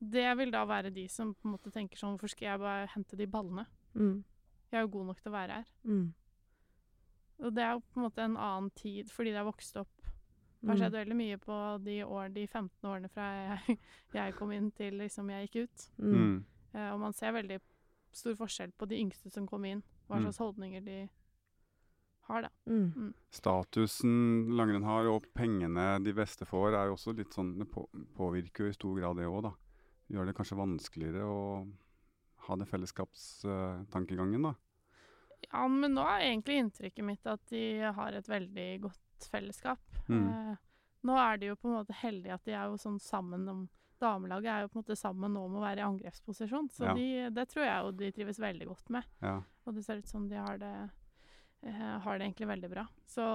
det vil da være de som på en måte tenker sånn Hvorfor skal jeg bare hente de ballene? Mm. Jeg er jo god nok til å være her. Mm. Og det er jo på en måte en annen tid, fordi det har vokst opp Det har Mm. skjedd veldig mye på de, år, de 15 årene fra jeg, jeg kom inn til liksom jeg gikk ut. Mm. Mm. Eh, og man ser veldig stor forskjell på de yngste som kom inn, hva Mm. slags holdninger de har, da. Mm. Statusen langrenn har, og pengene de beste får, er jo også litt sånn Det på, påvirker jo i stor grad det òg, da. Gjør det kanskje vanskeligere å ha det fellesskapstankegangen, da. Ja, men nå er egentlig inntrykket mitt at de har et veldig godt fellesskap. Mm. Eh, nå er de jo på en måte heldige at de er jo sånn sammen om Damelaget er jo på en måte sammen nå om å være i angrepsposisjon, så Ja. de, det tror jeg jo de trives veldig godt med. Ja. Og det ser ut som de har det, eh, har det egentlig veldig bra. Så,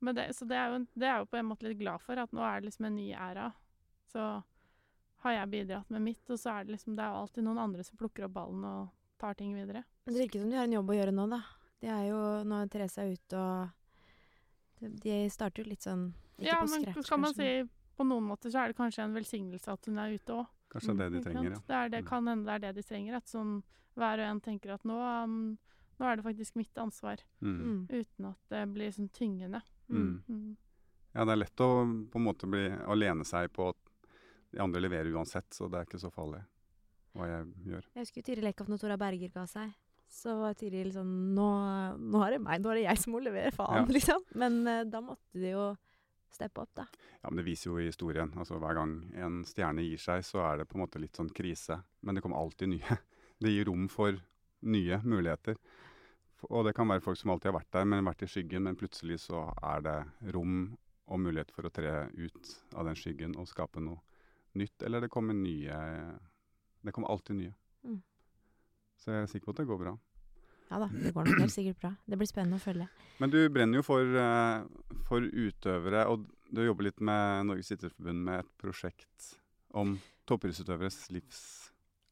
men det, så det, er jo, det er jo på en måte litt glad for, at nå er det liksom en ny æra. Så har jeg bidratt med mitt, og så er det liksom Det er alltid noen andre som plukker opp ballen og tar ting videre. Men det virker som de har en jobb å gjøre nå, da. De er jo Nå er Therese er ute, og de- starter jo litt sånn Ikke ja, på men scratch, kan man kanskje, men- si på noen måter så er det kanskje en velsignelse at hun er ute òg. Kanskje det er det de trenger, ja. Det, er det Mm. kan hende det er det de trenger. At sånn hver og en tenker at nå, um, nå er det faktisk mitt ansvar. Mm. Mm. Uten at det blir sånn tyngende. Mm. Mm. Ja, det er lett å på en måte bli, å lene seg på at de andre leverer uansett, så det er ikke så farlig hva jeg gjør. Jeg husker Tiril Eckhoff når Tora Berger ga seg. Så var Tiril sånn Nå, nå er det meg, nå er det jeg som må levere, faen, Ja. liksom. Men uh, da måtte de jo steppe opp, da. Ja, men Det viser jo i historien. altså Hver gang en stjerne gir seg, så er det på en måte litt sånn krise. Men det kommer alltid nye. Det gir rom for nye muligheter. Og det kan være folk som alltid har vært der, men vært i skyggen. Men plutselig så er det rom og mulighet for å tre ut av den skyggen og skape noe nytt. Eller det kommer nye Det kommer alltid nye. Mm. Så jeg er sikker på at det går bra. Ja da, det går nok helt sikkert bra. Det blir spennende å følge. Men du brenner jo for, eh, for utøvere, og du jobber litt med Norges idrettsforbund med et prosjekt om toppidrettsutøveres livs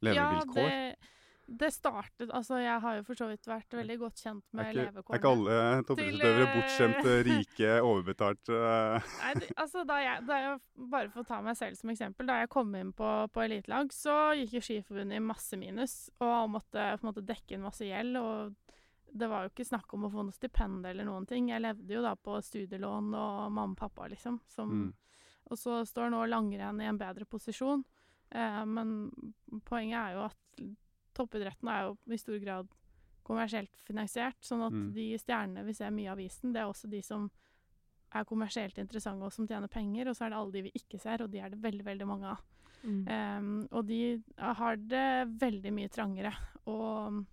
levevilkår. Ja, det, det startet Altså, jeg har jo for så vidt vært veldig godt kjent med ikke, er ikke alle toppidrettsutøvere eh, bortskjemte, rike, overbetalte Nei, det, altså da jeg, da jeg, Bare for å ta meg selv som eksempel. Da jeg kom inn på, på elitelag, så gikk jo Skiforbundet i masse minus og måtte på en måte dekke inn masse gjeld. Og det var jo ikke snakk om å få noe stipend eller noen ting. Jeg levde jo da på studielån og mamma og pappa, liksom. Som, Mm. Og så står nå langrenn i en bedre posisjon. Eh, men poenget er jo at toppidretten er jo i stor grad kommersielt finansiert. Sånn at Mm. de stjernene vi ser mye i avisen, det er også de som er kommersielt interessante og som tjener penger. Og så er det alle de vi ikke ser, og de er det veldig, veldig mange av. Mm. Um, og de har det veldig mye trangere. Og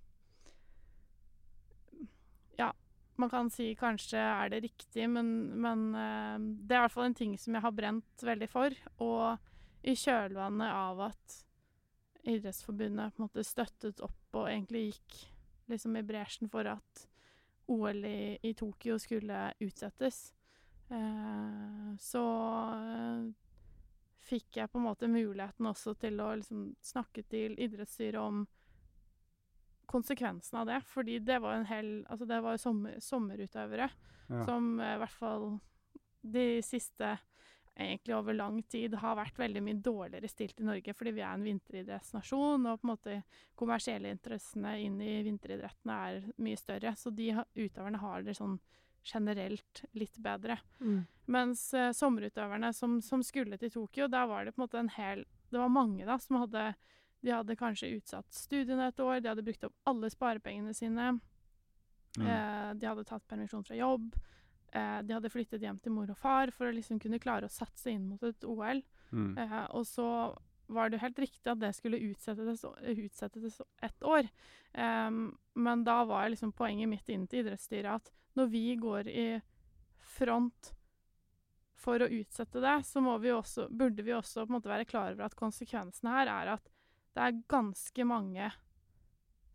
ja, man kan si kanskje er det riktig, men, men uh, det er i hvert fall en ting som jeg har brent veldig for. Og i kjølvannet av at Idrettsforbundet på en måte støttet opp og egentlig gikk liksom i bresjen for at OL i, i Tokyo skulle utsettes, eh, så eh, fikk jeg på en måte muligheten også til å liksom snakke til idrettsstyret om konsekvensen av det. Fordi det var en hel Altså, det var jo sommer, sommerutøvere Ja. som eh, i hvert fall de siste egentlig over lang tid har vært veldig mye dårligere stilt i Norge, fordi vi er en vinteridrettsnasjon, og på en måte kommersielle interessene inn i vinteridrettene er mye større. Så de utøverne har det sånn generelt litt bedre. Mm. Mens eh, sommerutøverne som, som skulle til Tokyo, der var det på en måte en hel Det var mange da som hadde De hadde kanskje utsatt studiene et år, de hadde brukt opp alle sparepengene sine. Mm. Eh, de hadde tatt permisjon fra jobb. Eh, de hadde flyttet hjem til mor og far for å liksom kunne klare å satse inn mot et OL. Mm. Eh, og så var det helt riktig at det skulle utsettes, utsettes ett år. Um, men da var liksom poenget mitt inn til idrettsstyret at når vi går i front for å utsette det, så må vi også, burde vi også være klar over at konsekvensen her er at det er ganske mange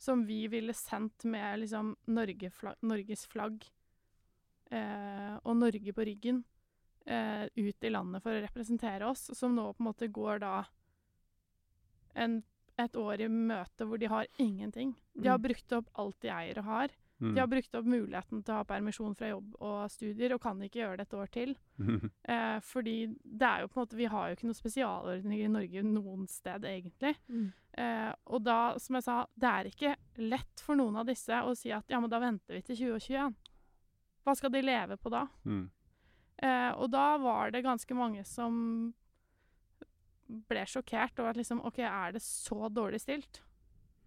som vi ville sendt med liksom Norge flagg, Norges flagg og Norge på ryggen eh, ut i landet for å representere oss, som nå på en måte går da en, et år i møte hvor de har ingenting. De har Mm. brukt opp alt de eier og har. Mm. De har brukt opp muligheten til å ha permisjon fra jobb og studier, og kan ikke gjøre det et år til. Eh, fordi det er jo på en måte Vi har jo ikke noen spesialordninger i Norge noen sted, egentlig. Mm. Eh, og da, som jeg sa, det er ikke lett for noen av disse å si at ja, men da venter vi til 2021. Hva skal de leve på da? Mm. Eh, og da var det ganske mange som ble sjokkert over at liksom OK, er det så dårlig stilt?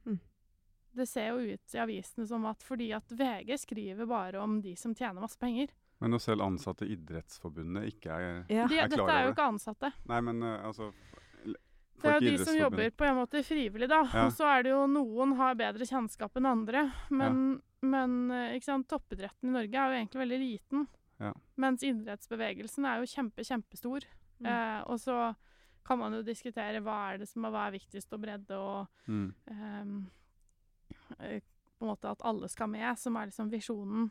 Mm. Det ser jo ut i avisene som at fordi at VG skriver bare om de som tjener masse penger. Men når selv ansatte i Idrettsforbundet ikke er Ja. Er klar dette er jo ikke ansatte. Nei, men uh, altså Det er jo de som jobber på en måte frivillig, da. Ja. Og så er det jo noen har bedre kjennskap enn andre. Men men eh, ikke sant, toppidretten i Norge er jo egentlig veldig liten. Ja. Mens idrettsbevegelsen er jo kjempe, kjempestor. Mm. Eh, og så kan man jo diskutere hva er det som er, hva er viktigst å bredde, og Mm. ehm, eh, på en måte at alle skal med, som er liksom visjonen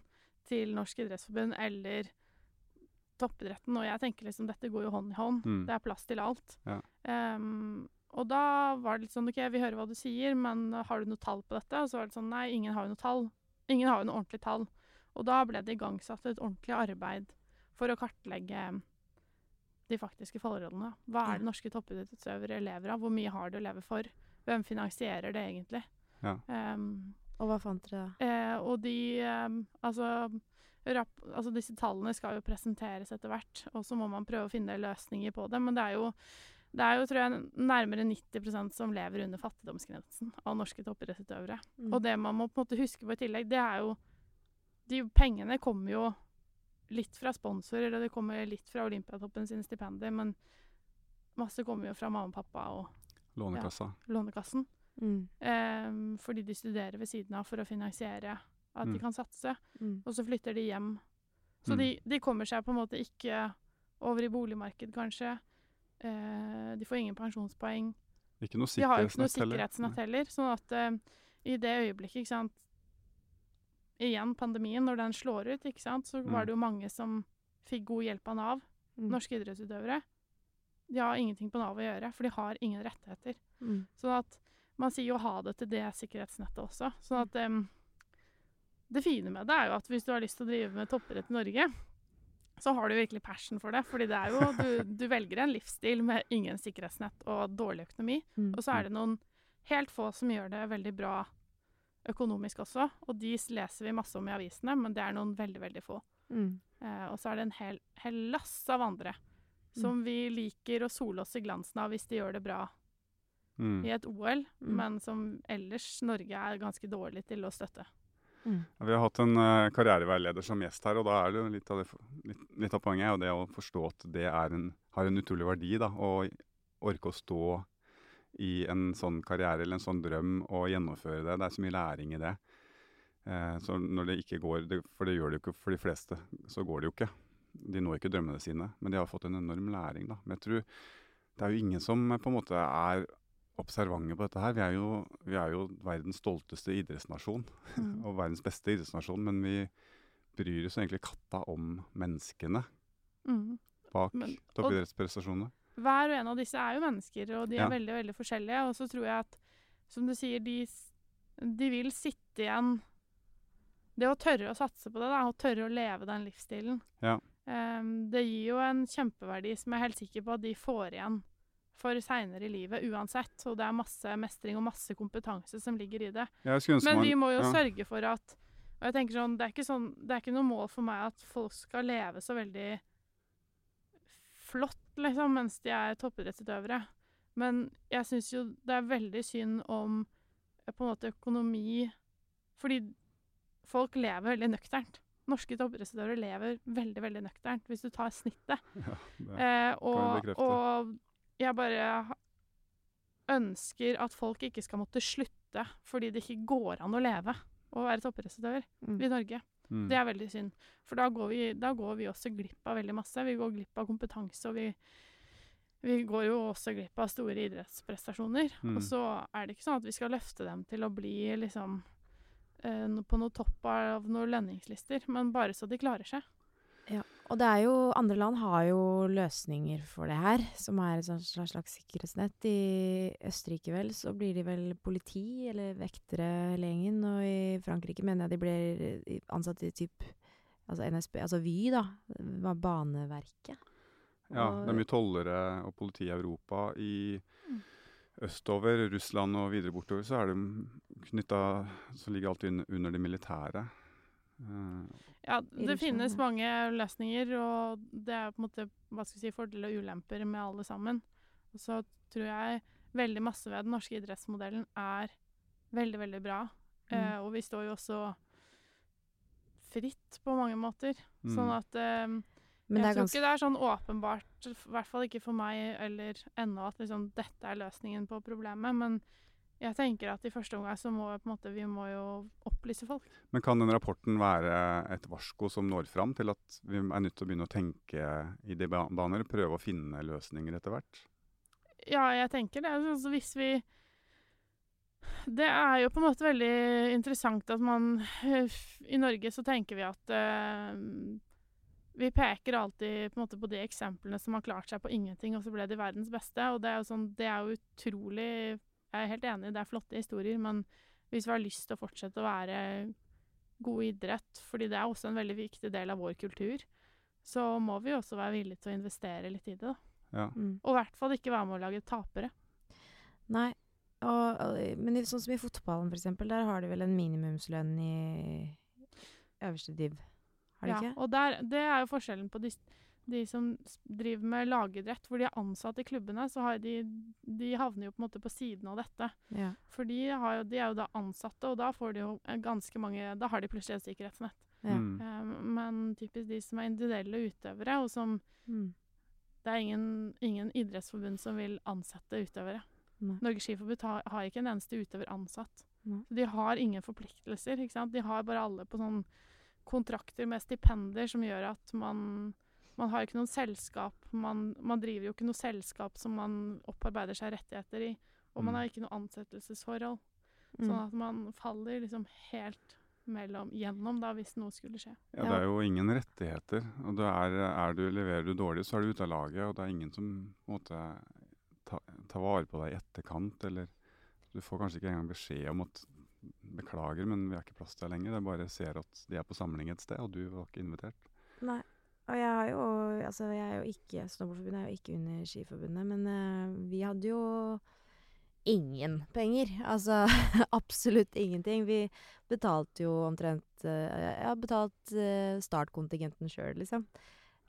til Norsk idrettsforbund, eller toppidretten. Og jeg tenker liksom dette går jo hånd i hånd. Mm. Det er plass til alt. Ja. Ehm, og da var det litt sånn OK, vi hører hva du sier, men har du noe tall på dette? Og så var det sånn nei, ingen har jo noe tall. Ingen har jo noe ordentlig tall. Og da ble det igangsatt et ordentlig arbeid for å kartlegge de faktiske forholdene. Hva er det norske toppidrettsutøvere lever av? Hvor mye har de å leve for? Hvem finansierer det egentlig? Ja. Um, Og hva fant dere da? eh, og de um, altså, rapp, altså disse tallene skal jo presenteres etter hvert, og så må man prøve å finne løsninger på det. Men det er jo, det er jo tror jeg, nærmere 90% som lever under fattigdomsgrensen av norske toppidrettsutøvere. Mm. Og det man må på en måte huske på i tillegg, det er jo De pengene kommer jo litt fra sponsorer, og det kommer litt fra Olympiatoppen sine stipender, men masse kommer jo fra mamma og pappa og Lånekassa. Lånekassen. Mm. Um, fordi de studerer ved siden av for å finansiere at Mm. de kan satse. Mm. Og så flytter de hjem. Så Mm. de, de kommer seg på en måte ikke over i boligmarked, kanskje. Eh, de får ingen pensjonspoeng. Ikke noe De har jo ikke noe sikkerhetsnett heller. Sånn at eh, i det øyeblikket, ikke sant Igjen pandemien, når den slår ut, ikke sant, så var Mm. det jo mange som fikk god hjelp av Nav. Mm. Norske idrettsutøvere. De har ingenting på Nav å gjøre, for de har ingen rettigheter. Mm. Sånn at man sier jo ha det til det sikkerhetsnettet også. Sånn at em, Det fine med det er jo at hvis du har lyst til å drive med toppidrett i Norge, så har du virkelig passion for det. Fordi det er jo Du, du velger en livsstil med ingen sikkerhetsnett og dårlig økonomi. Mm. Og så er det noen helt få som gjør det veldig bra økonomisk også. Og de leser vi masse om i avisene, men det er noen veldig, veldig få. Mm. Eh, og så er det en hel, hel lass av andre som vi liker å sole oss i glansen av hvis de gjør det bra Mm. i et OL, Mm. men som ellers Norge er ganske dårlig til å støtte. Mm. Vi har hatt en uh, karriereveileder som gjest her, og da er det litt av, det, litt, litt av poenget er det å forstå at det en, har en utrolig verdi. da, Å orke å stå i en sånn karriere eller en sånn drøm og gjennomføre det. Det er så mye læring i det. Uh, så når det ikke går, det, for det gjør det jo ikke for de fleste, så går det jo ikke. De når ikke drømmene sine, men de har fått en enorm læring. da. Men jeg tror det er jo ingen som eh, på en måte er observante på dette her. Vi er jo, vi er jo verdens stolteste idrettsnasjon Mm. og verdens beste idrettsnasjon, men vi bryr oss egentlig katta om menneskene Mm. bak toppidrettsprestasjonene. Hver og en av disse er jo mennesker, og de er Ja. veldig veldig forskjellige. Og så tror jeg at, som du sier, de, de vil sitte igjen Det å tørre å satse på det, da, og tørre å leve den livsstilen, Ja. um, det gir jo en kjempeverdi som jeg er helt sikker på at de får igjen for seinere i livet uansett. Og det er masse mestring og masse kompetanse som ligger i det. Jeg Men vi må jo ja. sørge for at Og jeg tenker sånn, det er ikke sånn Det er ikke noe mål for meg at folk skal leve så veldig flott, liksom, mens de er toppidrettsutøvere. Men jeg syns jo det er veldig synd om eh, på en måte økonomi Fordi folk lever veldig nøkternt. Norske toppidrettsutøvere lever veldig veldig nøkternt, hvis du tar snittet. Ja, det, Eh, og, bekrefte. og jeg bare ønsker at folk ikke skal måtte slutte fordi det ikke går an å leve og være toppidrettsutøver Mm. i Norge. mm. Det er veldig synd. For da går, vi, da går vi også glipp av veldig masse. Vi går glipp av kompetanse, og vi, vi går jo også glipp av store idrettsprestasjoner. Mm. Og så er det ikke sånn at vi skal løfte dem til å bli liksom eh, på noe topp av noen lønningslister, men bare så de klarer seg. Og det er jo Andre land har jo løsninger for det her, som er et slags, slags sikkerhetsnett. I Østerrike vel så blir de vel politi eller vektere hele gjengen, og i Frankrike mener jeg de blir eh, ansatt i typ Altså NSB, altså Vy, da. Baneverket. ja, det er mye tollere og politi i Europa. I Mm. østover, Russland og videre bortover, så er det knytta Så ligger alt under det militære. Eh, Ja, det finnes mange løsninger, og det er på en måte hva skal jeg si, fordeler og ulemper med alle sammen. Og så tror jeg veldig masse ved den norske idrettsmodellen er veldig, veldig bra. Mm. Eh, og vi står jo også fritt på mange måter. Mm. Sånn at eh, Men jeg det er tror ikke det er sånn åpenbart, i hvert fall ikke for meg eller ennå, at liksom, dette er løsningen på problemet. Men jeg tenker at i første omgang så må måte, vi må jo opplyse folk. Men kan den rapporten være et varsko som når fram til at vi er nødt til å begynne å tenke i de baner? Prøve å finne løsninger etter hvert? Ja, jeg tenker det. Altså, hvis vi Det er jo på en måte veldig interessant at man I Norge så tenker vi at uh, Vi peker alltid på, måte på de eksemplene som har klart seg på ingenting, og så ble de verdens beste. Og det er jo sånn Det er jo utrolig Jeg er helt enig, det er flotte historier, men hvis vi har lyst til å fortsette å være god idrett, fordi det er også en veldig viktig del av vår kultur, så må vi også være villige til å investere litt i det. da. Ja. Mm. Og i hvert fall ikke være med å lage tapere. Nei. Og, og, men sånn som i fotballen, for eksempel, der har de vel en minimumslønn i øverste div. Har de ja, ikke? Og der, det er jo forskjellen på de, s- de som driver med lagidrett, hvor de er ansatt i klubbene, så har de, de havner jo på en måte på siden av dette. Ja. For de, har jo, de er jo da ansatte, og da får de jo eh, ganske mange Da har de plutselig et sikkerhetsnett. Ja. Eh, men typisk de som er individuelle utøvere, og som Mm. Det er ingen, ingen idrettsforbund som vil ansette utøvere. Nei. Norges Skiforbund har, har ikke en eneste utøver ansatt. Nei. Så de har ingen forpliktelser. ikke sant? De har bare alle på sånn kontrakter med stipender som gjør at man man har ikke noen selskap. Man, man driver jo ikke noe selskap som man opparbeider seg rettigheter i. Og man Mm. har ikke noe ansettelsesforhold. Mm. Sånn at man faller liksom helt mellom gjennom da, hvis noe skulle skje. Ja, det er jo ingen rettigheter. Og det er, er du, leverer du dårlig, så er du ute av laget, og det er ingen som måtte ta, ta, vare på deg i etterkant. Eller du får kanskje ikke engang beskjed om at beklager, men vi har ikke plass til deg lenger. Det er bare ser at de er på samling et sted, og du var ikke invitert. Nei. Og jeg har jo Altså, jeg er jo ikke Snowboardforbundet er jo ikke under Skiforbundet, men uh, vi hadde jo ingen penger. Altså absolutt ingenting. Vi betalte jo omtrent uh, Jeg har betalt uh, startkontingenten sjøl, liksom.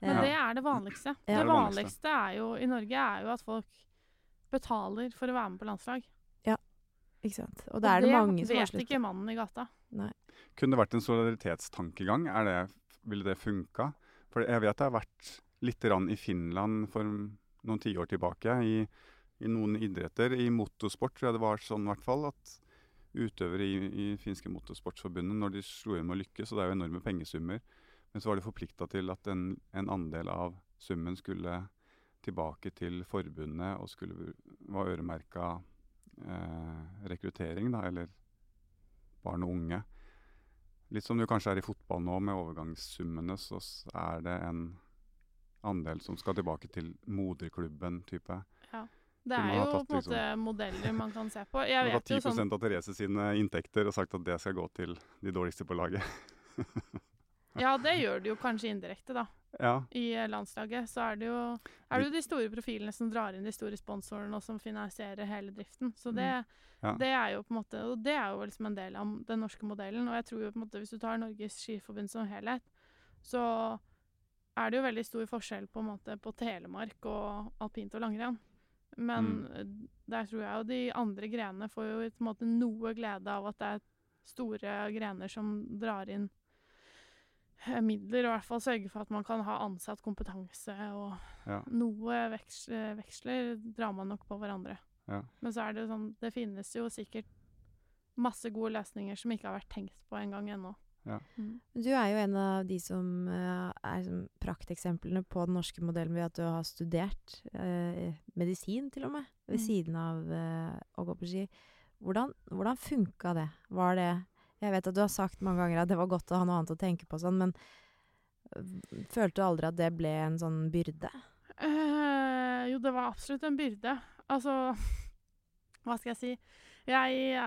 Men Eh, det er det vanligste. Ja. Det Det vanligste. er jo, i Norge er jo at folk betaler for å være med på landslag. Ja, Ikke sant. Og det er det mange som har vet ikke mannen i gata. Kunne det vært en solidaritetstankegang? Er det, ville det funka? For jeg vet jeg har vært litt i Finland for noen tiår tilbake. I, I noen idretter. I motorsport tror jeg det var sånn i hvert fall. At utøvere i, i finske motorsportsforbundet, når de slo inn med å lykkes, og det er jo enorme pengesummer, men så var de forplikta til at en, en andel av summen skulle tilbake til forbundet og skulle var øremerka eh, rekruttering, da, eller barn og unge. Litt som du kanskje er i fotball nå, med overgangssummene, så er det en andel som skal tilbake til moderklubben, type. Ja. Det er jo tatt på en måte modeller man kan se på. Jeg vet jo sånn 10 sånn av Therese sine inntekter og sagt at det skal gå til de dårligste på laget. Ja, det gjør det jo kanskje indirekte, da. Ja, I eh, landslaget så er det jo er det jo de store profilene som drar inn de store sponsorene, og som finansierer hele driften. Så det, Ja. det er jo på en måte Og det er jo liksom en del av den norske modellen. Og jeg tror jo på en måte hvis du tar Norges Skiforbund som helhet, så er det jo veldig stor forskjell på måte på Telemark og alpint og langrenn. Men mm. der tror jeg jo de andre grenene får jo på en måte noe glede av at det er store grener som drar inn midler, og i hvert fall sørge for at man kan ha ansatt kompetanse, og ja, noe veks, eh, veksler drar man nok på hverandre. ja. Men så er det sånn, det finnes jo sikkert masse gode løsninger som ikke har vært tenkt på engang ennå. Ja. Mm. Du er jo en av de som uh, er som prakteksemplene på den norske modellen ved at du har studert uh, medisin, til og med, ved Mm. siden av uh, å gå på ski. Hvordan, hvordan funka det? Var det Jeg vet at du har sagt mange ganger at det var godt å ha noe annet å tenke på, sånn, men øh, følte du aldri at det ble en sånn byrde? Eh, jo, det var absolutt en byrde. Altså, hva skal jeg si? Jeg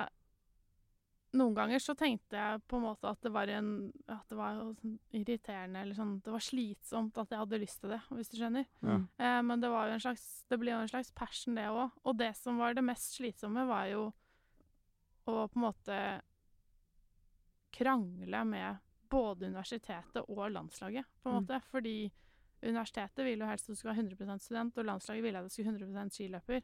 Noen ganger så tenkte jeg på en måte at det var en At det var sånn irriterende eller sånn Det var slitsomt at jeg hadde lyst til det, hvis du skjønner. Ja. Eh, men det var jo en slags Det ble jo en slags passion, det òg. Og det som var det mest slitsomme, var jo å på en måte krangle med både universitetet og landslaget, på en Mm. måte. Fordi universitetet ville jo helst at du skulle være 100% student, og landslaget ville at du skulle være 100% skiløper.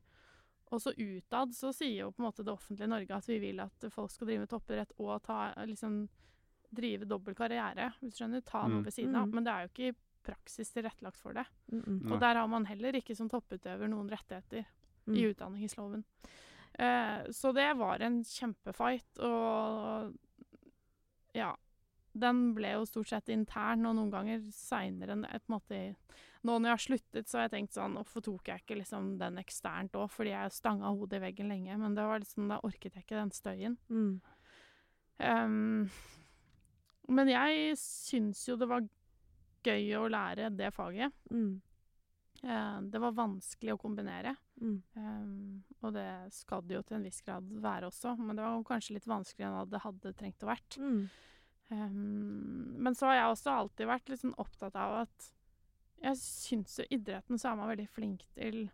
Og så utad så sier jo på en måte det offentlige Norge at vi vil at folk skal drive med toppidrett og ta, liksom, drive dobbel karriere, hvis du skjønner. Ta noe Mm. ved siden av. Mm. Men det er jo ikke i praksis tilrettelagt for det. Mm -mm. Og der har man heller ikke som topputøver noen rettigheter Mm. i utdanningsloven. Eh, så det var en kjempefight, og Ja. Den ble jo stort sett intern, og noen ganger seinere enn på en måte Nå når jeg har sluttet, så har jeg tenkt sånn Hvorfor tok jeg ikke liksom den eksternt òg? Fordi jeg stanga hodet i veggen lenge. Men det var liksom, da orket jeg ikke den støyen. Mm. Um, men jeg syns jo det var gøy å lære det faget. Mm. Uh, det var vanskelig å kombinere. Mm. Um, og det skal det jo til en viss grad være også, men det var kanskje litt vanskeligere enn det hadde trengt å vært. Mm. Um, men så har jeg også alltid vært litt sånn opptatt av at jeg syns jo idretten så er man veldig flink til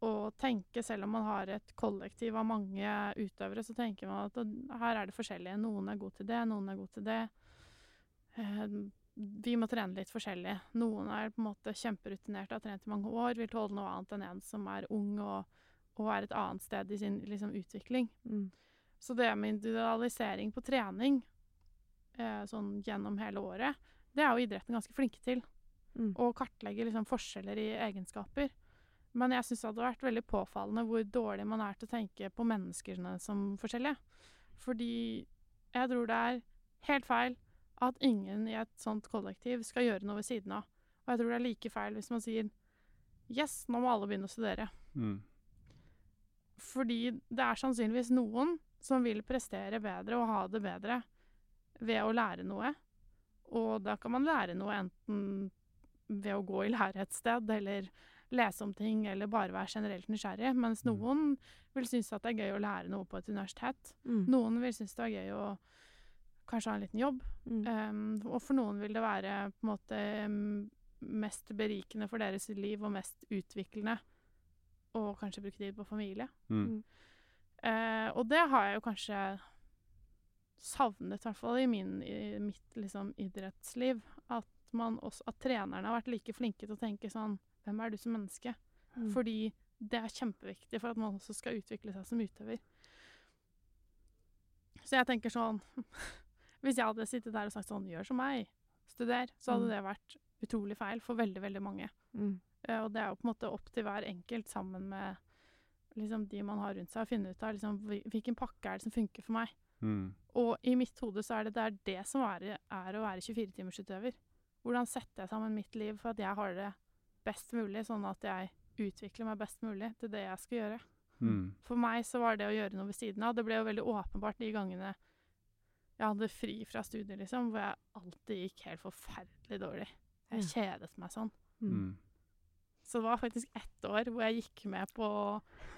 å tenke, selv om man har et kollektiv av mange utøvere, så tenker man at her er det forskjellige. Noen er god til det, noen er god til det. Ehm, vi må trene litt forskjellig. Noen er på en måte kjemperutinerte, har trent i mange år, vil tåle noe annet enn en som er ung og, og er et annet sted i sin liksom, utvikling. Mm. Så det med individualisering på trening eh, sånn gjennom hele året, det er jo idretten ganske flinke til. Mm. Å kartlegge liksom forskjeller i egenskaper. Men jeg syns det hadde vært veldig påfallende hvor dårlig man er til å tenke på menneskene som forskjellige. Fordi jeg tror det er helt feil at ingen i et sånt kollektiv skal gjøre noe ved siden av. Og jeg tror det er like feil hvis man sier Yes, nå må alle begynne å studere. Mm. Fordi det er sannsynligvis noen som vil prestere bedre og ha det bedre ved å lære noe. Og da kan man lære noe enten ved å gå i lære et sted, eller lese om ting, eller bare være generelt nysgjerrig. Mens Mm. noen vil synes at det er gøy å lære noe på et universitet. Mm. Noen vil synes det er gøy å kanskje ha en liten jobb. Mm. Um, og for noen vil det være på en måte mest berikende for deres liv og mest utviklende å kanskje bruke tid på familie. Mm. Uh, og det har jeg jo kanskje savnet, i hvert fall i, min, i mitt liksom, idrettsliv. At, man også, at trenerne har vært like flinke til å tenke sånn Hvem er du som menneske? Mm. Fordi det er kjempeviktig for at man også skal utvikle seg som utøver. Så jeg tenker sånn Hvis jeg hadde sittet der og sagt sånn Gjør som meg, studer, så hadde Mm. det vært utrolig feil for veldig, veldig mange. Mm. Uh, og det er jo på en måte opp til hver enkelt sammen med liksom, de man har rundt seg, å finne ut av liksom, hvilken pakke er det som funker for meg. Mm. Og i mitt hode så er det det, er det som er, er å være 24-timersutøver. Hvordan setter jeg sammen mitt liv for at jeg har det best mulig, sånn at jeg utvikler meg best mulig til det jeg skal gjøre. Mm. For meg så var det å gjøre noe ved siden av. Det ble jo veldig åpenbart de gangene jeg hadde fri fra studier, liksom, hvor jeg alltid gikk helt forferdelig dårlig. Jeg kjedet meg sånn. Mm. Mm. Så det var faktisk ett år hvor jeg gikk med på å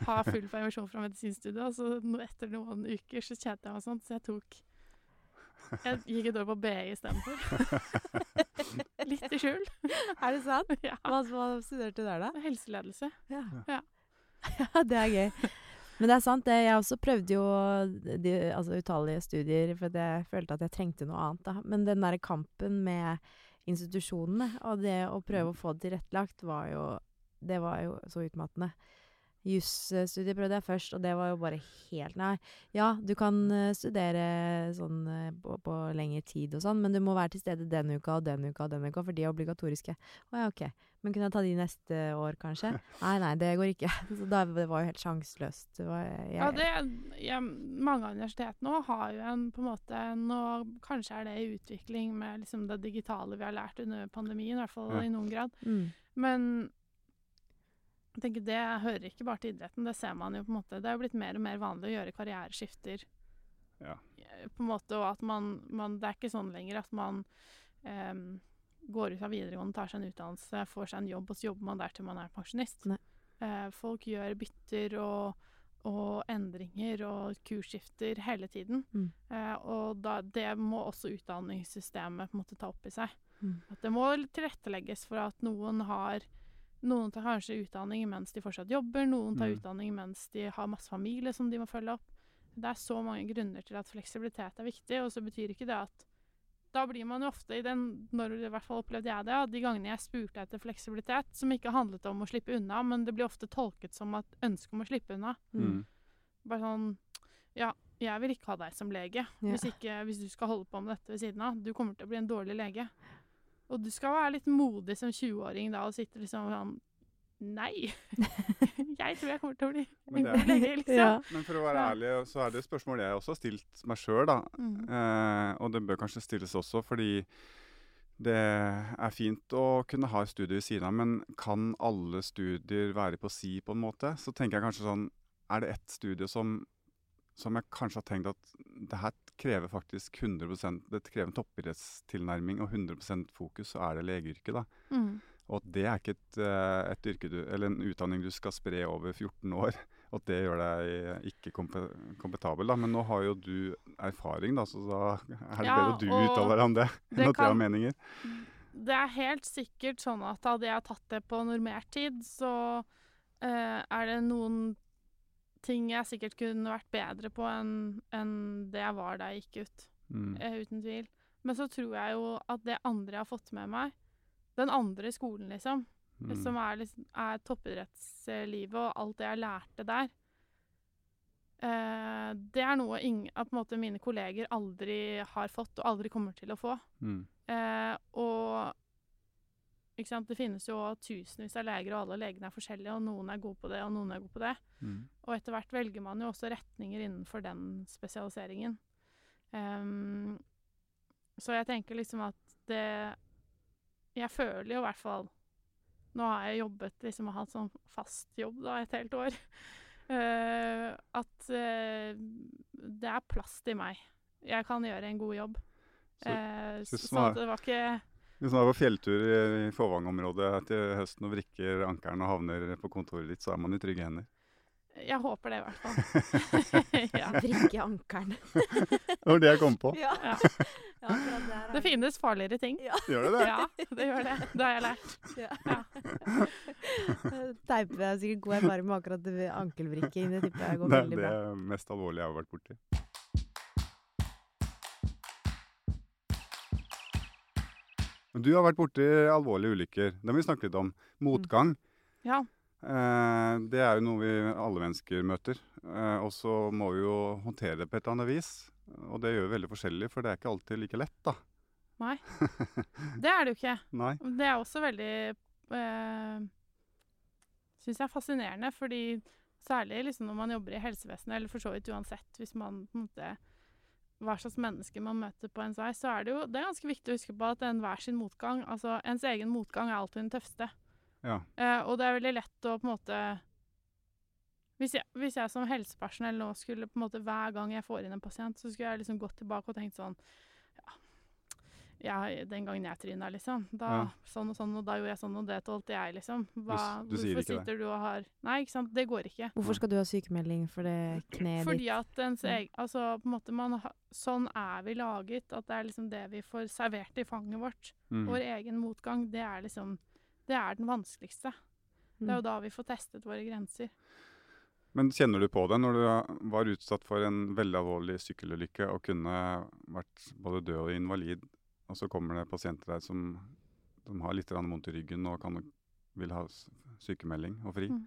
ha full permisjon fra medisinstudiet, og så etter noen uker så kjedet jeg meg sånn, så jeg tok Jeg gikk et år på BI istedenfor. Litt i skjul. Er det sant? Ja. Hva, hva studerte du der, da? Helseledelse. Ja. Ja. Ja, det er gøy. Men det er sant, det. Jeg også prøvde jo de, altså, utallige studier, for jeg følte at jeg trengte noe annet. Da. Men den derre kampen med institusjonene, og det å prøve å få det tilrettelagt, var jo Det var jo så utmattende. Jusstudiet prøvde jeg først, og det var jo bare helt Nei. Ja, du kan eh, studere sånn eh, på, på lengre tid og sånn, men du må være til stede den uka og den uka og den uka, for de er obligatoriske. Å ja, OK. Men kunne jeg ta de neste år, kanskje? Nei, nei, det går ikke. Så da, det var jo helt sjanseløst. Ja, det, ja, mange av universitetene òg har jo en på en måte nå, Kanskje er det i utvikling med liksom det digitale vi har lært under pandemien, i hvert fall Ja. i noen grad. mm, Men jeg tenker det hører ikke bare til idretten, det ser man jo på en måte. Det er jo blitt mer og mer vanlig å gjøre karriereskifter. Ja. eh, På en måte, og at man, man Det er ikke sånn lenger at man em, går ut av videregående, tar seg en utdannelse, får seg en jobb, og så jobber man der til man er pensjonist. Eh, folk gjør bytter og, og endringer og kursskifter hele tiden. Mm. Eh, og da, det må også utdanningssystemet på en måte ta opp i seg. mm, At det må tilrettelegges for at noen har Noen tar kanskje utdanning mens de fortsatt jobber, noen tar Mm. utdanning mens de har masse familie som de må følge opp. Det er så mange grunner til at fleksibilitet er viktig, og så betyr ikke det at da blir man jo ofte i den, når i hvert fall opplevde jeg det, at de gangene jeg spurte etter fleksibilitet, som ikke handlet om å slippe unna, men det blir ofte tolket som at ønske om å slippe unna. mm. Mm. Bare sånn Ja, jeg vil ikke ha deg som lege Ja. hvis, ikke, hvis du skal holde på med dette ved siden av. Du kommer til å bli en dårlig lege. Og du skal være litt modig som 20-åring da og sitte liksom sånn Nei. jeg tror jeg kommer til å bli Men en det god lege, liksom. Ja. Men for å være ærlig, så er det et spørsmål jeg også har stilt meg sjøl, da. Mm. Eh, og det bør kanskje stilles også, fordi det er fint å kunne ha et studie ved siden av, men kan alle studier være på si, på en måte? Så tenker jeg kanskje sånn Er det ett studie som, som jeg kanskje har tenkt at det her krever faktisk 100% Det krever en toppidrettstilnærming og 100% fokus, så er det legeyrket, da. Mm. Og det er ikke et, eh, et yrke du, eller en utdanning du skal spre over 14 år. Og at det gjør deg ikke kompetabel. Da. Men nå har jo du erfaring, da, så da er det Ja, bedre du uttaler deg om det det enn at jeg har meninger. Det er helt sikkert sånn at hadde jeg tatt det på normert tid, så uh, er det noen ting jeg sikkert kunne vært bedre på enn en det jeg var da jeg gikk ut. Mm. eh, uten tvil. Men så tror jeg jo at det andre jeg har fått med meg, den andre skolen, liksom, Mm. som er, liksom, er toppidrettslivet og alt det jeg lærte der, eh, det er noe at måte mine kolleger aldri har fått og aldri kommer til å få. Mm. Eh, og? Det finnes jo tusenvis av leger, og alle legene er forskjellige, og noen er gode på det, og noen er gode på det. Mm. Og etter hvert velger man jo også retninger innenfor den spesialiseringen. Um, så jeg tenker liksom at det Jeg føler jo i hvert fall Nå har jeg jobbet liksom og hatt sånn fast jobb da et helt år. Uh, at uh, det er plass til meg. Jeg kan gjøre en god jobb. Så uh, så så det var ikke Hvis man er på fjelltur i, Fåvang-området til høsten og vrikker ankelen og havner på kontoret ditt, så er man i trygge hender. Jeg håper det, i hvert fall. ja. Vrikke ankelen. Det var det jeg kom på. Ja. Ja. Det finnes farligere ting. Gjør det det? Ja, det gjør det. Det har jeg lært. Ja. Ja. Teipe er sikkert god erfaring med akkurat det ankelvrikking. Det tipper jeg går Det er det mest alvorlige jeg har vært borti. Men Du har vært borti alvorlige ulykker. Det må vi snakke litt om. Motgang. Ja. Eh, det er jo noe vi alle mennesker møter. Eh, og så må vi jo håndtere det på et eller annet vis. Og det gjør vi veldig forskjellig, for det er ikke alltid like lett, da. Nei. Det er det jo ikke. Nei. Det er også veldig eh, Syns jeg er fascinerende, fordi særlig liksom når man jobber i helsevesenet, eller for så vidt uansett hvis man på en måte hva slags mennesker man møter på ens vei, så er det jo det er ganske viktig å huske på at enhver sin motgang Altså ens egen motgang er alltid den tøffeste. Ja. Eh, og det er veldig lett å på en måte hvis jeg, hvis jeg som helsepersonell nå skulle på en måte hver gang jeg får inn en pasient, så skulle jeg liksom gått tilbake og tenkt sånn Ja, den gangen jeg tryna, liksom. Da Ja. sånn og sånn, og da gjorde jeg sånn, og det tålte jeg, liksom. Hva, du du hvorfor sitter det. du og har Nei, ikke sant. Det går ikke. Hvorfor skal du ha sykemelding for det kneet Fordi at ens Mm. egen Altså, på en måte man Sånn er vi laget, at det er liksom det vi får servert i fanget vårt. Mm. Vår egen motgang, det er liksom Det er den vanskeligste. Det er jo Mm. da vi får testet våre grenser. Men kjenner du på det når du var utsatt for en veldig alvorlig sykkelulykke og kunne vært både død og invalid, og så kommer det pasienter der som, som har litt vondt i ryggen og kan, vil ha sykemelding og fri? Mm.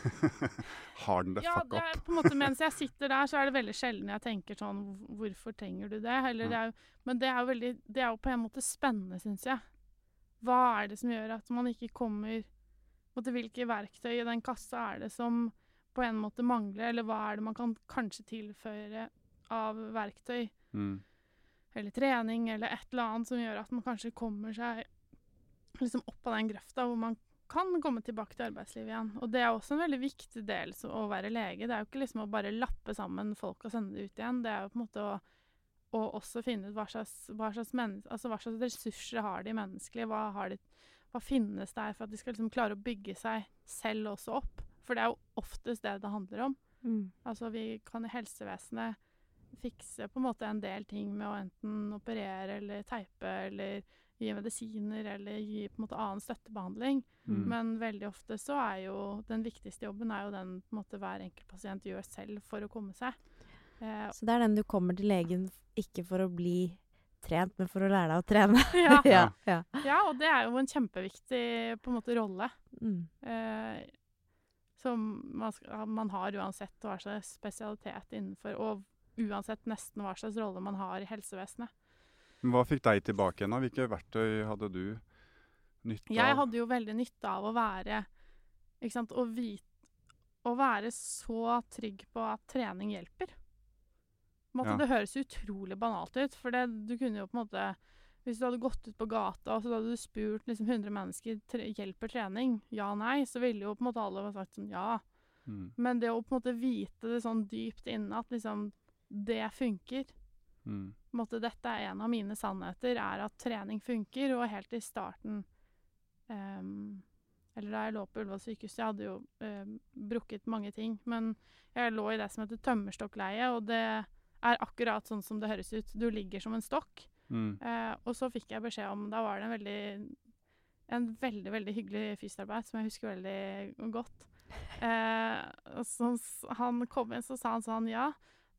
har den det Ja, fuck det er up? på en måte Mens jeg sitter der, så er det veldig sjelden jeg tenker sånn Hvorfor trenger du det? Eller, det er jo, men det er jo veldig Det er jo på en måte spennende, syns jeg. Hva er det som gjør at man ikke kommer på måte, Hvilke verktøy i den kassa er det som på en måte mangler, eller hva er det man kan kanskje tilføre av verktøy? Mm. Eller trening eller et eller annet som gjør at man kanskje kommer seg liksom opp av den grøfta hvor man kan komme tilbake til arbeidslivet igjen. Og det er også en veldig viktig del så, å være lege. Det er jo ikke liksom å bare lappe sammen folk og sende det ut igjen. Det er jo på en måte å, å også finne ut hva slags, hva, slags altså hva slags ressurser har de menneskelige. Hva, har de, hva finnes der for at de skal liksom klare å bygge seg selv også opp. For det er jo oftest det det handler om. Mm. Altså, vi kan i helsevesenet fikse på en måte en del ting med å enten operere eller teipe eller gi medisiner eller gi på en måte annen støttebehandling. Mm. Men veldig ofte så er jo den viktigste jobben er jo den på en måte hver enkelt pasient gjør selv for å komme seg. Eh, Så det er den du kommer til legen ikke for å bli trent, men for å lære deg å trene. ja. ja, ja. ja, og det er jo en kjempeviktig på en måte rolle. Mm. Eh, som man, skal, man har uansett hva slags spesialitet innenfor, og uansett nesten hva slags rolle man har i helsevesenet. Hva fikk deg tilbake igjen? Hvilke verktøy hadde du Nytte Jeg hadde jo veldig nytte av å være Ikke sant, å vite Å være så trygg på at trening hjelper. Måte, Ja. Det høres utrolig banalt ut, for det, du kunne jo på en måte Hvis du hadde gått ut på gata og så hadde du spurt liksom 100 mennesker tre, hjelper trening, ja nei, så ville jo på en måte alle sagt sånn ja. mm, Men det å på en måte vite det sånn dypt inne at liksom det funker mm, måte, Dette er en av mine sannheter, er at trening funker. Og helt i starten um, Eller da jeg lå på Ullevål sykehus, jeg hadde jo ehm, brukket mange ting. Men jeg lå i det som heter tømmerstokkleie, og det er akkurat sånn som det høres ut. Du ligger som en stokk. mm, Uh, og så fikk jeg beskjed om Da var det en veldig en veldig veldig hyggelig fysioterapeut som jeg husker veldig godt. Uh, så, han kom inn, så sa han sånn Ja,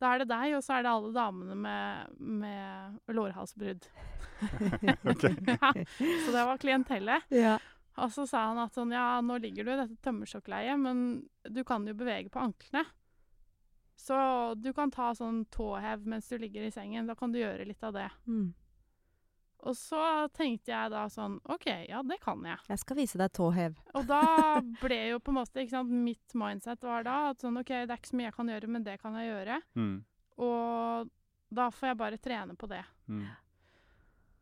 da er det deg, og så er det alle damene med, med lårhalsbrudd. Ok. ja, så det var klientellet. Ja. Og så sa han at sånn Ja, nå ligger du i dette tømmerstokkleiet, men du kan jo bevege på anklene. Så du kan ta sånn tåhev mens du ligger i sengen. Da kan du gjøre litt av det. Mm. Og så tenkte jeg da sånn OK, ja, det kan jeg. Jeg skal vise deg tåhev. Og da ble jo på en måte ikke sant, Mitt mindset var da at sånn OK, det er ikke så mye jeg kan gjøre, men det kan jeg gjøre. mm, Og da får jeg bare trene på det. mm,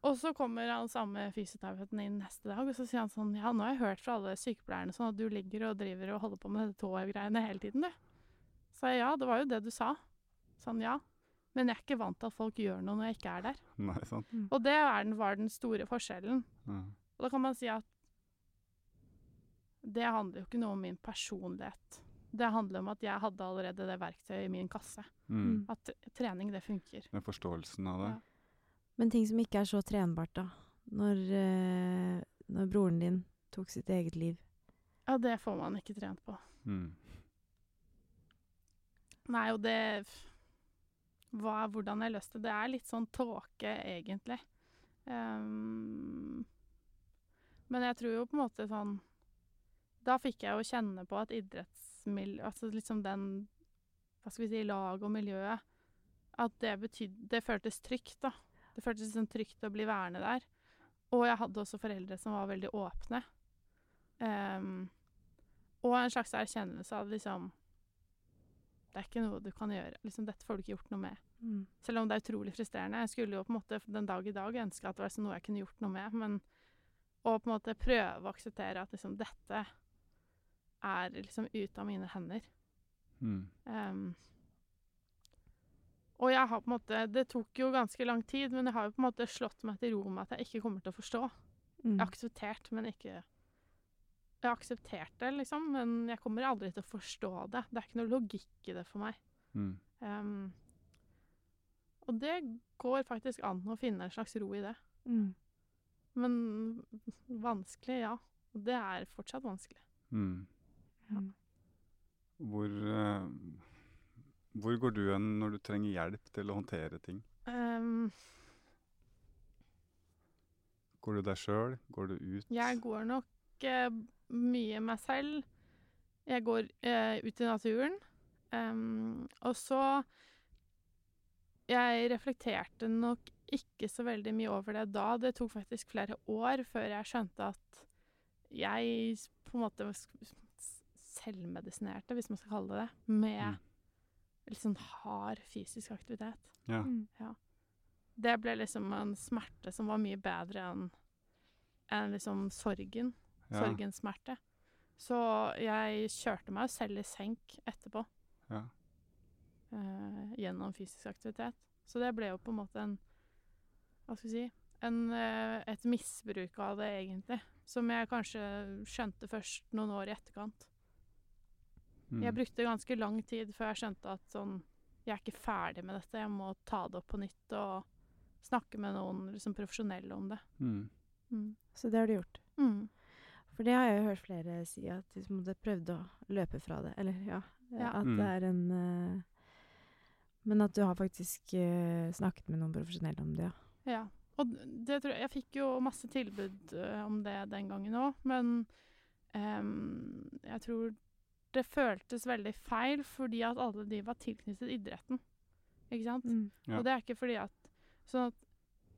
Og så kommer han samme fysioterapeuten inn neste dag, og så sier han sånn Ja, nå har jeg hørt fra alle sykepleierne sånn at du ligger og driver og holder på med dette tåhevgreiene hele tiden, du. Så jeg ja, det var jo det du sa. Sånn ja. Men jeg er ikke vant til at folk gjør noe når jeg ikke er der. Nei, sant. Og det er den, var den store forskjellen. Mm. Og da kan man si at det handler jo ikke noe om min personlighet. Det handler om at jeg hadde allerede det verktøyet i min kasse. Mm. At trening, det funker. Den forståelsen av det. Ja. Men ting som ikke er så trenbart, da. Når, eh, når broren din tok sitt eget liv. Ja, det får man ikke trent på. Mm. Nei, og det hva, Hvordan jeg løste det, det er litt sånn tåke, egentlig. Um, men jeg tror jo på en måte sånn Da fikk jeg jo kjenne på at idrettsmiljø Altså liksom den Hva skal vi si Laget og miljøet At det betydde Det føltes trygt, da. Det føltes liksom trygt å bli værende der. Og jeg hadde også foreldre som var veldig åpne. Um, og en slags erkjennelse av liksom det er ikke noe du kan gjøre. Liksom, dette får du ikke gjort noe med. Mm. Selv om det er utrolig frustrerende. Jeg skulle jo på en måte den dag i dag ønske at det var sånn noe jeg kunne gjort noe med, men å på en måte prøve å akseptere at liksom dette er liksom ute av mine hender. Mm. Um, og jeg har på en måte Det tok jo ganske lang tid, men jeg har jo på en måte slått meg til ro med at jeg ikke kommer til å forstå. Mm. Jeg har akseptert, men ikke Jeg har akseptert det, liksom, men jeg kommer aldri til å forstå det. Det er ikke noe logikk i det for meg. Mm. Um, og det går faktisk an å finne en slags ro i det. Mm. Men vanskelig, ja. Og det er fortsatt vanskelig. Mm. Ja. Hvor, uh, hvor går du hen når du trenger hjelp til å håndtere ting? Um, Går du deg sjøl? Går du ut? jeg går nok eh, mye meg selv. Jeg går eh, ut i naturen. Um, og så Jeg reflekterte nok ikke så veldig mye over det da. Det tok faktisk flere år før jeg skjønte at jeg på en måte selvmedisinerte, hvis man skal kalle det det, med Mm. litt sånn hard fysisk aktivitet. Ja. Mm. Det ble liksom en smerte som var mye bedre enn enn liksom sorgen. Ja. Sorgens smerte. Så jeg kjørte meg selv i senk etterpå Ja. Uh, gjennom fysisk aktivitet. Så det ble jo på en måte en Hva skal vi si en, uh, Et misbruk av det, egentlig. Som jeg kanskje skjønte først noen år i etterkant. Mm. Jeg brukte ganske lang tid før jeg skjønte at sånn Jeg er ikke ferdig med dette. Jeg må ta det opp på nytt og snakke med noen liksom, profesjonelle om det. Mm. Mm. Så det har du gjort. Mm. For det har jeg jo hørt flere si, at de på en måte prøvde å løpe fra det. Eller ja, Ja. at Mm. det er en uh, Men at du har faktisk uh, snakket med noen profesjonelle om det, ja. Ja. Og det tror jeg Jeg fikk jo masse tilbud uh, om det den gangen òg, men um, jeg tror det føltes veldig feil fordi at alle de var tilknyttet idretten. Ikke sant? Mm. Ja. Og det er ikke fordi at Sånn at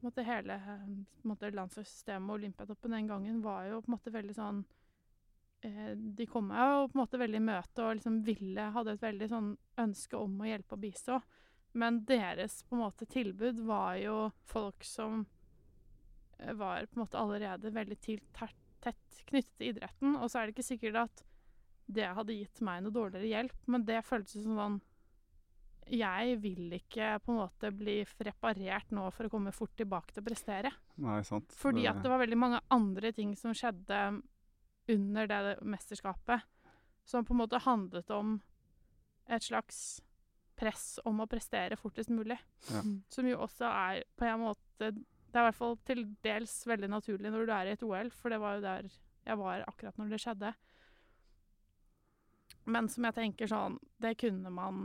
måte hele eh, måte landslagssystemet og Olympiatoppen den gangen var jo på en måte veldig sånn eh, De kom meg jo på en måte veldig i møte og liksom ville Hadde et veldig sånn ønske om å hjelpe og bistå. Men deres på en måte tilbud var jo folk som eh, var på en måte allerede veldig tett, knyttet til idretten. Og så er det ikke sikkert at det hadde gitt meg noe dårligere hjelp, men det føltes som sånn Jeg vil ikke på en måte bli reparert nå for å komme fort tilbake til å prestere. Nei, sant. Fordi at det var veldig mange andre ting som skjedde under det mesterskapet, som på en måte handlet om et slags press om å prestere fortest mulig. Ja. Som jo også er på en måte Det er i hvert fall til dels veldig naturlig når du er i et OL, for det var jo der jeg var akkurat når det skjedde. Men som jeg tenker sånn Det kunne man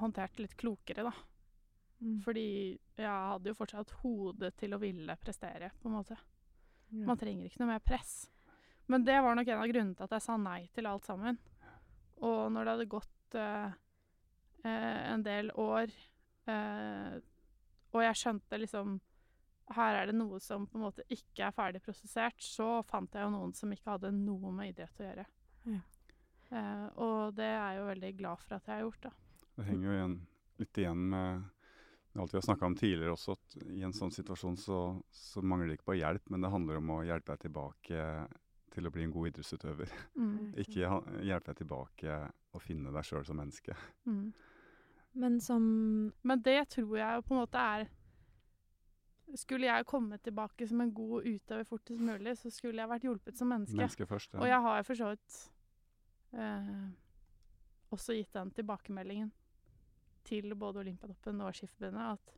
håndtert litt klokere, da. Mm. Fordi jeg hadde jo fortsatt hodet til å ville prestere, på en måte. Ja. Man trenger ikke noe mer press. Men det var nok en av grunnene til at jeg sa nei til alt sammen. Og når det hadde gått eh, eh, en del år, eh, og jeg skjønte liksom Her er det noe som på en måte ikke er ferdig prosessert, så fant jeg jo noen som ikke hadde noe med idrett å gjøre. Ja. Eh, og det er jeg jo veldig glad for at jeg har gjort, da. Det henger jo igjen, litt igjen med med alt vi har snakka om tidligere også, at i en sånn situasjon så, så mangler det ikke på hjelp, men det handler om å hjelpe deg tilbake til å bli en god idrettsutøver. Mm. Ikke hjelpe deg tilbake å finne deg sjøl som menneske. Mm. Men som Men det tror jeg jo på en måte er Skulle jeg komme tilbake som en god utøver fortest mulig, så skulle jeg vært hjulpet som menneske. Menneske først. ja. Og jeg har for så vidt eh, også gitt den tilbakemeldingen til både Olympiatoppen og Skiforbundet at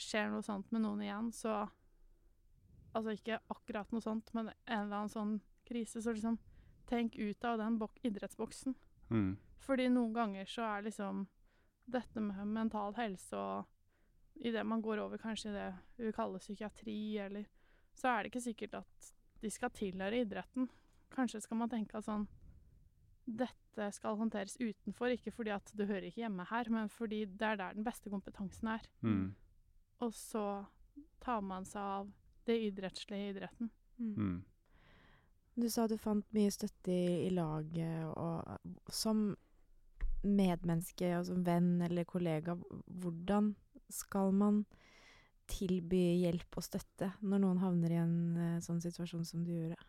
skjer noe sånt med noen igjen, så Altså ikke akkurat noe sånt, men en eller annen sånn krise, så liksom Tenk ut av den bok idrettsboksen. Mm. Fordi noen ganger så er liksom dette med mental helse og idet man går over kanskje i det vi kaller psykiatri, eller Så er det ikke sikkert at de skal tilhøre idretten. Kanskje skal man tenke at sånn Dette skal håndteres utenfor, ikke fordi at du hører ikke hjemme her, men fordi det er der den beste kompetansen er. Mm. Og så tar man seg av det idrettslige i idretten. mm. Mm. Du sa du fant mye støtte i, i laget, og som medmenneske og som venn eller kollega, hvordan skal man tilby hjelp og støtte når noen havner i en eh, sånn situasjon som du gjorde?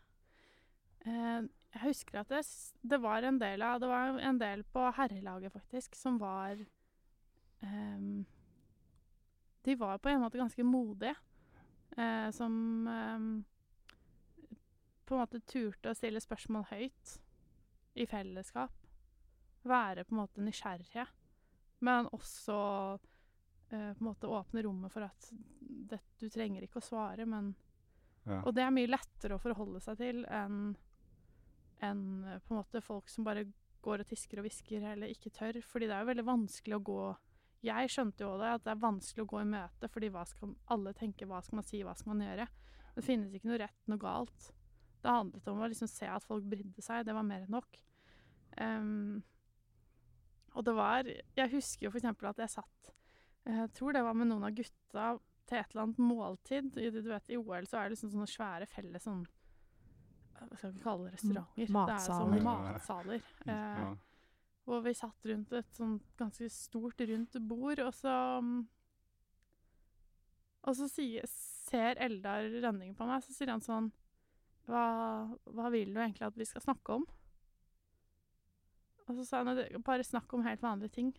Eh, jeg husker at det, det var en del av Det var en del på herrelaget, faktisk, som var um, De var på en måte ganske modige. Uh, som um, på en måte turte å stille spørsmål høyt i fellesskap. Være på en måte nysgjerrige. Men også uh, på en måte åpne rommet for at det, du trenger ikke å svare, men Ja. og det er mye lettere å forholde seg til enn enn, eh, på en måte folk som bare går og tisker og hvisker eller ikke tør. Fordi det er jo veldig vanskelig å gå Jeg skjønte jo det, at det er vanskelig å gå i møte, fordi skal alle tenke, hva skal man si, hva skal man gjøre? Det finnes ikke noe rett, noe galt. Det handlet om å liksom se at folk brydde seg. Det var mer enn nok. Um, og det var Jeg husker jo eksempel at jeg satt Jeg tror det var med noen av gutta til et eller annet måltid. I, du vet, I OL så er det liksom sånne svære felles sånn Hva skal vi kalle det? Restauranter. Matsaler. Det er som sånn matsaler. Eh, og vi satt rundt et sånt ganske stort rundt bord, og så mm, Og så sier, ser Eldar Rønning på meg, så sier han sånn hva, hva vil du egentlig at vi skal snakke om? Og så sa han bare snakk om helt vanlige ting.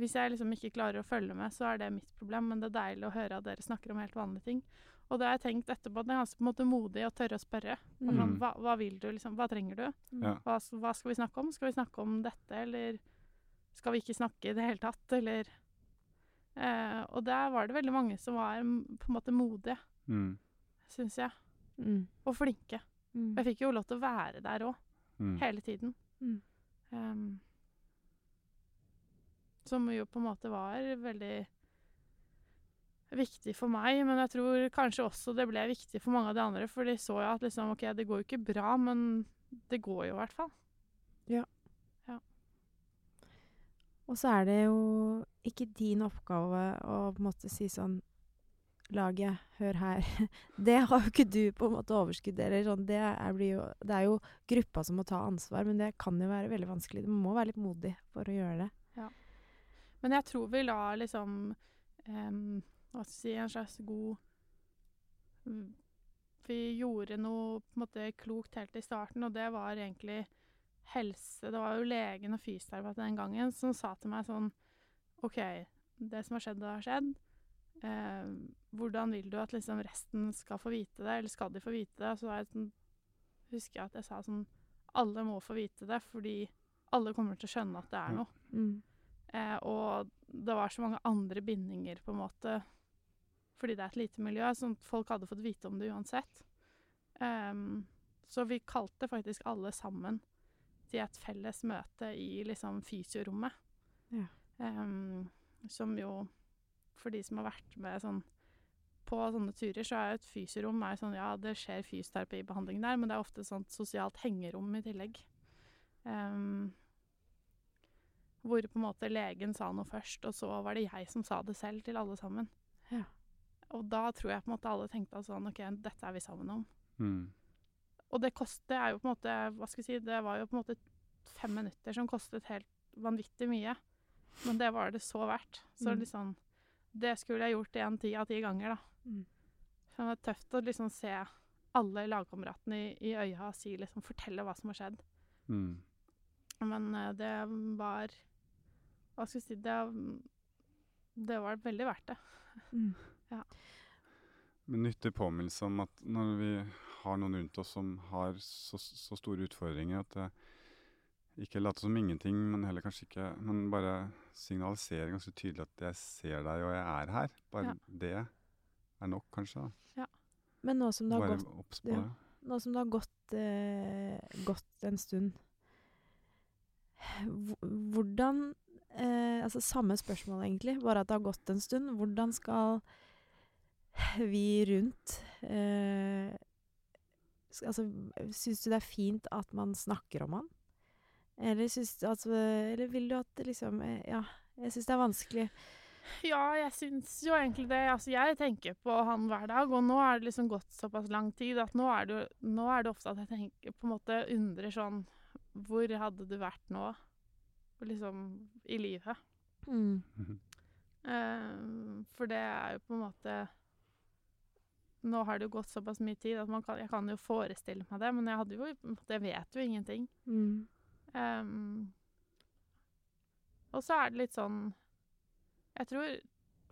Hvis jeg liksom ikke klarer å følge med, så er det mitt problem, men det er deilig å høre at dere snakker om helt vanlige ting. Og det har jeg tenkt etterpå, det er ganske på en måte modig å tørre å spørre. Og Sånn, Mm. hva, hva vil du, liksom? Hva trenger du? Ja. Hva, hva skal vi snakke om? Skal vi snakke om dette, eller skal vi ikke snakke i det hele tatt, eller eh, Og der var det veldig mange som var mm, på en måte modige, Mm. syns jeg. Mm. Og flinke. Mm. Jeg fikk jo lov til å være der òg, Mm. hele tiden. Mm. Ehm, som jo på en måte var veldig viktig for meg, men jeg tror kanskje også det ble viktig for mange av de andre, for de så jo at liksom, OK, det går jo ikke bra, men det går jo i hvert fall. Ja. Og så er det jo ikke din oppgave å på en måte si sånn laget, hør her. Det har jo ikke du på en måte overskudd eller sånn. Det er, blir jo, det er jo gruppa som må ta ansvar, men det kan jo være veldig vanskelig. Du må være litt modig for å gjøre det. Ja. Men jeg tror vi la liksom em, Hva skal jeg si En slags god Vi gjorde noe på en måte klokt helt i starten, og det var egentlig helse Det var jo legen og fysioterapeuten den gangen som sa til meg sånn OK, det som har skjedd, det har skjedd. Eh, hvordan vil du at liksom resten skal få vite det, eller skal de få vite det? Så sånn, husker jeg at jeg sa sånn Alle må få vite det, fordi alle kommer til å skjønne at det er noe. Mm. Eh, og det var så mange andre bindinger, på en måte, fordi det er et lite miljø, sånn at folk hadde fått vite om det uansett. Um, så vi kalte faktisk alle sammen til et felles møte i liksom fysiorommet. Ja. Um, som jo, for de som har vært med sånn på sånne turer, så er jo et fysiorom er sånn, ja, det skjer fysioterapibehandling der, men det er ofte sånt sosialt hengerom i tillegg. Um, hvor på en måte legen sa noe først, og så var det jeg som sa det selv til alle sammen. Ja. Og da tror jeg på en måte alle tenkte at sånn, OK, dette er vi sammen om. Mm. Og det kostet er jo på en måte, hva skal jeg si, det var jo på en måte fem minutter som kostet helt vanvittig mye. Men det var det så verdt. Så Mm. liksom, det skulle jeg gjort igjen ti av ti ganger, da. Mm. Så det var tøft å liksom se alle lagkameratene i, i øya og si, liksom, fortelle hva som har skjedd. Mm. Men eh, det var Hva skal jeg si Det, det var veldig verdt det. Mm. Men nyttig påminnelse om at når vi har noen rundt oss som har så, så store utfordringer, at det ikke late som ingenting, men heller kanskje ikke Men bare signalisere ganske tydelig at jeg ser deg, og jeg er her. Bare Ja. det er nok, kanskje. da. Men nå som det har Bare gått ja. Nå som det har gått, eh, gått en stund Hvordan eh, Altså samme spørsmål, egentlig, bare at det har gått en stund. Hvordan skal vi rundt eh, Altså, syns du det er fint at man snakker om han? Eller syns du altså, Eller vil du at liksom eh, Ja, jeg syns det er vanskelig. Ja, jeg syns jo egentlig det. Altså, jeg tenker på han hver dag, og nå er det liksom gått såpass lang tid at nå er det, jo- nå er det ofte at jeg tenker, på en måte undrer sånn Hvor hadde du vært nå? Liksom i livet. Mm. Eh, for det er jo på en måte Nå har det jo gått såpass mye tid at man kan, jeg kan jo forestille meg det, men jeg hadde jo Jeg vet jo ingenting. Mm. Um, og så er det litt sånn Jeg tror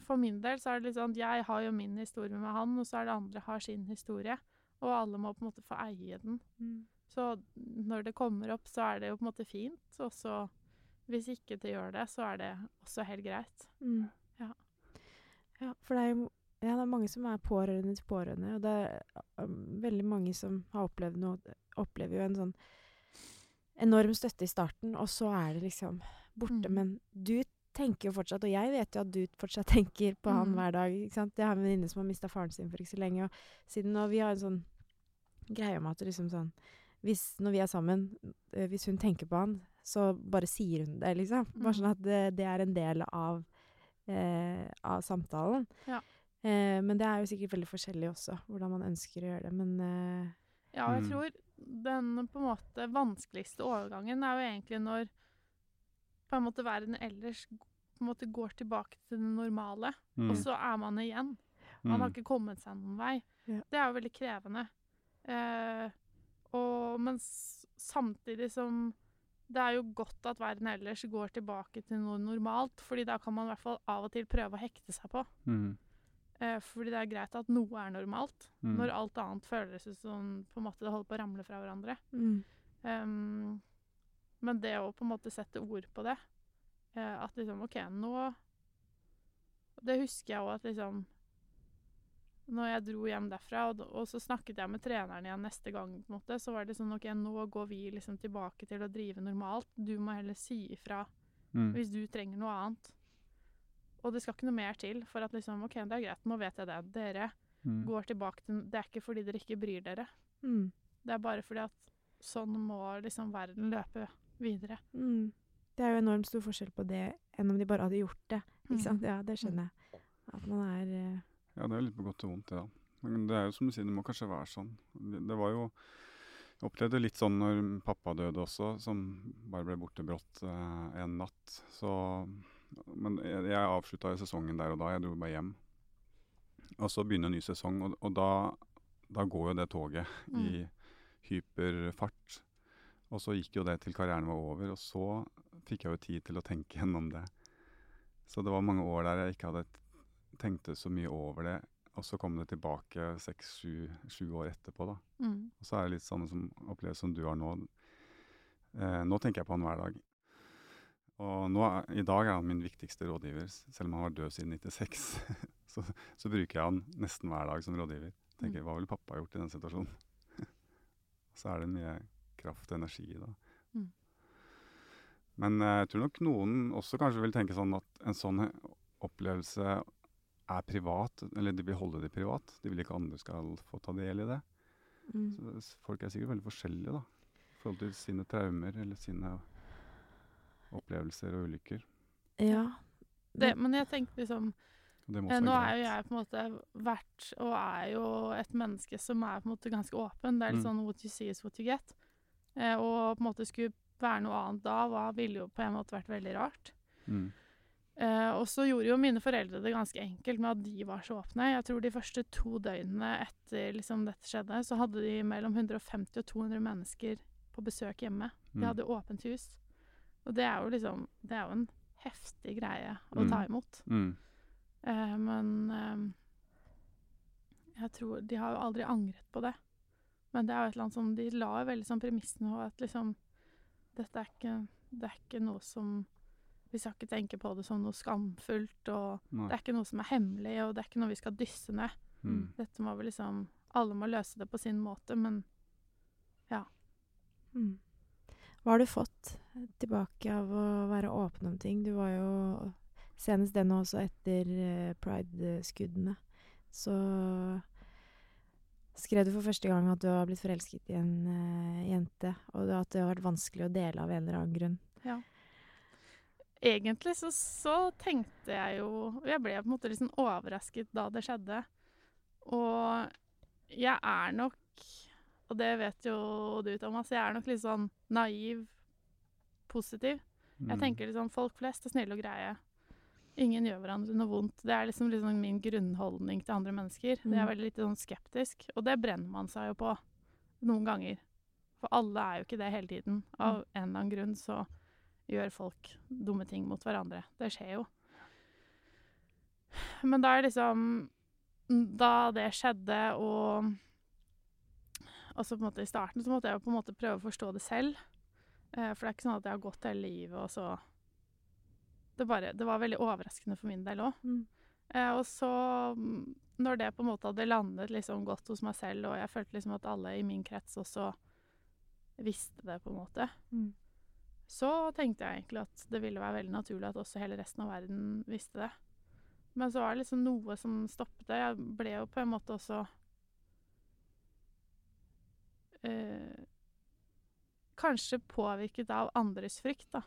for min del så er det litt sånn at jeg har jo min historie med han, og så er det andre har sin historie. Og alle må på en måte få eie den. Mm. Så når det kommer opp, så er det jo på en måte fint. Og så hvis ikke det gjør det, så er det også helt greit. Mm. Ja. Ja, for det er jo ja, det er mange som er pårørende til pårørende, og det er um, veldig mange som har opplevd noe, opplever jo en sånn enorm støtte i starten, og så er det liksom borte. Mm. Men du tenker jo fortsatt, og jeg vet jo at du fortsatt tenker på han Mm. hver dag. ikke sant? Jeg har en venninne som har mista faren sin for ikke så lenge, og siden og vi har en sånn greie om at liksom sånn hvis, Når vi er sammen, eh, hvis hun tenker på han, så bare sier hun det, liksom. Bare Mm. sånn at det, det er en del av, eh, av samtalen. Ja. Eh, men det er jo sikkert veldig forskjellig også, hvordan man ønsker å gjøre det. Men eh, Ja, jeg Mm. tror den på en måte vanskeligste overgangen er jo egentlig når på en måte verden ellers på en måte går tilbake til det normale, Mm. og så er man igjen. Man har Mm. ikke kommet seg noen vei. Ja. Det er jo veldig krevende. Eh, og, men samtidig som det er jo godt at verden ellers går tilbake til noe normalt, fordi da kan man i hvert fall av og til prøve å hekte seg på. Mm. Eh, fordi det er greit at noe er normalt, Mm. når alt annet føles som på en måte det holder på å ramle fra hverandre. mm, Um, men det å på en måte sette ord på det eh, At liksom OK, nå Det husker jeg òg at liksom Når jeg dro hjem derfra, og, og så snakket jeg med treneren igjen neste gang, på en måte, så var det sånn OK, nå går vi liksom tilbake til å drive normalt. Du må heller si ifra Mm. hvis du trenger noe annet. Og det skal ikke noe mer til for at liksom OK, det er greit, nå vet jeg det. Dere Mm. går tilbake til Det er ikke fordi dere ikke bryr dere. mm, Det er bare fordi at sånn må liksom verden løpe videre. mm. Det er jo enormt stor forskjell på det enn om de bare hadde gjort det. Ikke Mm. sant? Ja, det skjønner jeg. At man er uh... Ja, det er litt på godt og vondt, det, da. Men det er jo som du sier, det må kanskje være sånn. Det, det var jo Jeg opplevde litt sånn når pappa døde også, som bare ble borte brått eh, en natt. Så Men jeg, jeg avslutta sesongen der og da. Jeg dro bare hjem. Og så begynner en ny sesong, og, og da, da går jo det toget i hyperfart. Og så gikk jo det til karrieren var over, og så fikk jeg jo tid til å tenke gjennom det. Så det var mange år der jeg ikke hadde tenkt tenkte så mye over det. Og så kom det tilbake seks-sju år etterpå, da. Mm. Og så er det litt sånn som opplevelse som du har nå. Eh, nå tenker jeg på han hver dag. Og nå i dag er han min viktigste rådgiver, selv om han var død siden 96. så, så bruker jeg han nesten hver dag som rådgiver. Tenker, hva ville pappa gjort i den situasjonen? så er det mye kraft og energi i det. Mm. Men eh, jeg tror nok noen også kanskje vil tenke sånn at en sånn opplevelse er privat, eller de vil holde det privat. De vil ikke andre skal få ta del i det. Mm. Så folk er sikkert veldig forskjellige da, i forhold til sine traumer eller sine opplevelser og ulykker. Ja. Det, men jeg tenker liksom Eh, Nå er jo jeg på en måte vært, og er jo et menneske som er på en måte ganske åpen. Det er litt Mm. sånn what you see is what you get. Eh, og på en måte skulle være noe annet da, hva ville jo på en måte vært veldig rart. Mm. Eh, og så gjorde jo mine foreldre det ganske enkelt med at de var så åpne. Jeg tror de første to døgnene etter liksom dette skjedde, så hadde de mellom 150 og 200 mennesker på besøk hjemme. De Mm. hadde åpent hus. Og det er jo liksom Det er jo en heftig greie å Mm. ta imot. Mm. Eh, men eh, jeg tror De har jo aldri angret på det. Men det er jo et eller annet som de la jo veldig sånn premissene på at liksom Dette er ikke, det er ikke noe som Vi skal ikke tenke på det som noe skamfullt, og Nei. det er ikke noe som er hemmelig, og det er ikke noe vi skal dysse ned. Mm. Dette må vi liksom Alle må løse det på sin måte, men ja. Mm. Hva har du fått tilbake av å være åpen om ting? Du var jo senest den også etter eh, pride-skuddene. Så skrev du for første gang at du har blitt forelsket i en uh, jente, og at det har vært vanskelig å dele av en eller annen grunn. Ja. egentlig så, så tenkte jeg jo Jeg ble på en måte litt liksom overrasket da det skjedde. Og jeg er nok Og det vet jo du, Thomas. Jeg er nok litt sånn naiv, positiv. Jeg Mm. tenker liksom folk flest er snille og greie. Ingen gjør hverandre noe vondt. Det er liksom, liksom min grunnholdning til andre mennesker. Det er Mm. veldig litt sånn skeptisk. Og det brenner man seg jo på noen ganger. For alle er jo ikke det hele tiden. Av en eller annen grunn så gjør folk dumme ting mot hverandre. Det skjer jo. Men da er liksom Da det skjedde, og også på en måte i starten, så måtte jeg jo på en måte prøve å forstå det selv. Eh, for det er ikke sånn at jeg har gått hele livet, og så Det, bare, det var veldig overraskende for min del òg. Mm. Eh, og så, mm, når det på en måte hadde landet liksom godt hos meg selv, og jeg følte liksom at alle i min krets også visste det, på en måte, Mm. så tenkte jeg egentlig at det ville være veldig naturlig at også hele resten av verden visste det. Men så var det liksom noe som stoppet det. Jeg ble jo på en måte også eh, Kanskje påvirket av andres frykt, da.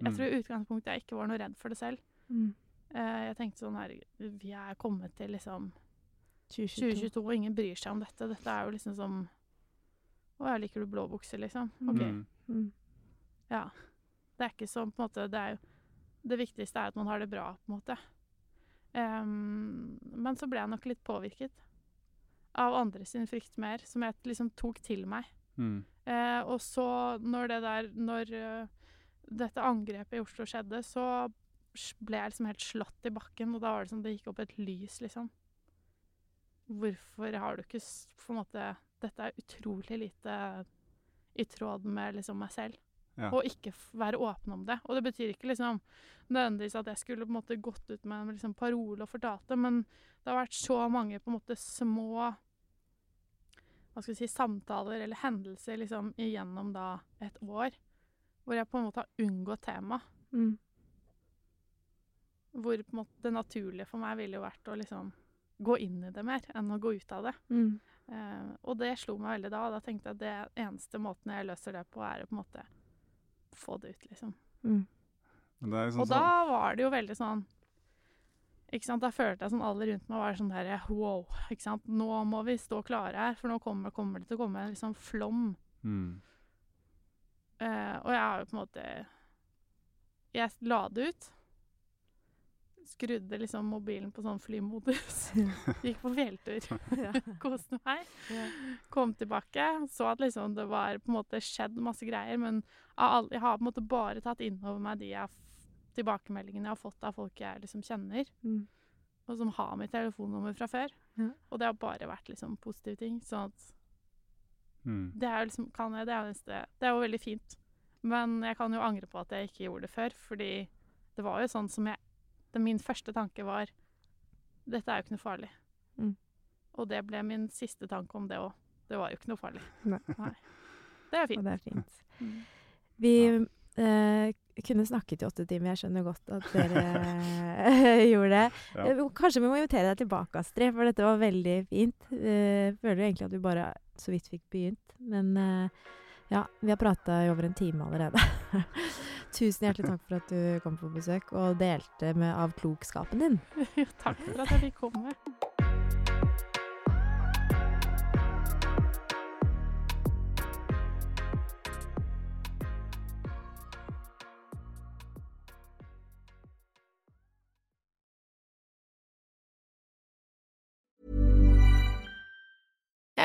Jeg Mm. tror i utgangspunktet jeg ikke var noe redd for det selv. Mm. Eh, jeg tenkte sånn her Vi er kommet til liksom 2022. 2022, og ingen bryr seg om dette. Dette er jo liksom som Å ja, liker du blå bukser, liksom? Mm. OK. Mm. Mm. Ja. Det er ikke sånn på en måte Det er jo Det viktigste er at man har det bra, på en måte. Um, men så ble jeg nok litt påvirket av andre sin frykt mer, som jeg liksom tok til meg. Mm. Eh, og så, når det der Når uh, dette angrepet i Oslo skjedde, så ble jeg liksom helt slått i bakken, og da var det som det gikk opp et lys, liksom. Hvorfor har du ikke på en måte Dette er utrolig lite i tråd med liksom meg selv. Ja. Og ikke være åpen om det. Og det betyr ikke liksom nødvendigvis at jeg skulle på en måte gått ut med en liksom parole og fortalt det, men det har vært så mange på en måte små hva skal vi si, samtaler eller hendelser liksom igjennom da et år, hvor jeg på en måte har unngått tema. Mm. Hvor på en måte det naturlige for meg ville jo vært å liksom gå inn i det mer enn å gå ut av det. Mm. Eh, og det slo meg veldig da, og da tenkte jeg at det eneste måten jeg løser det på, er å på en måte få det ut, liksom. Mm. Det sånn Og da var det jo veldig sånn Ikke sant? Da følte jeg sånn alle rundt meg var sånn der wow. Ikke sant? Nå må vi stå klare her, for nå kommer, kommer det til å komme en liksom flom. Mm. Uh, og jeg har jo på en måte Jeg la det ut. Skrudde liksom mobilen på sånn flymodus. Gikk på fjelltur. Ja. Koste meg. Kom tilbake. Så at liksom det var på en måte skjedd masse greier. Men jeg har på en måte bare tatt inn over meg de jeg, f- tilbakemeldingene jeg har fått av folk jeg liksom kjenner. Mm. Og som har mitt telefonnummer fra før. Ja. Og det har bare vært liksom positive ting. Sånn at Mm. det er jo liksom kan jeg, det, er neste, det er jo veldig fint. Men jeg kan jo angre på at jeg ikke gjorde det før, fordi det var jo sånn som jeg det, Min første tanke var Dette er jo ikke noe farlig. Mm. Og det ble min siste tanke om det òg. Det var jo ikke noe farlig. Nei. Det er Og fint. det er fint. Mm. Vi eh, kunne snakket i åtte timer. Jeg skjønner godt at dere gjorde det. Ja. Eh, Kanskje vi må invitere deg tilbake, Astrid, for dette var veldig fint. Eh, føler jo egentlig at vi bare så vidt fikk begynt. Men eh, ja, vi har prata i over en time allerede. Tusen hjertelig takk for at du kom på besøk og delte med av klokskapen din. Takk for at jeg fikk komme.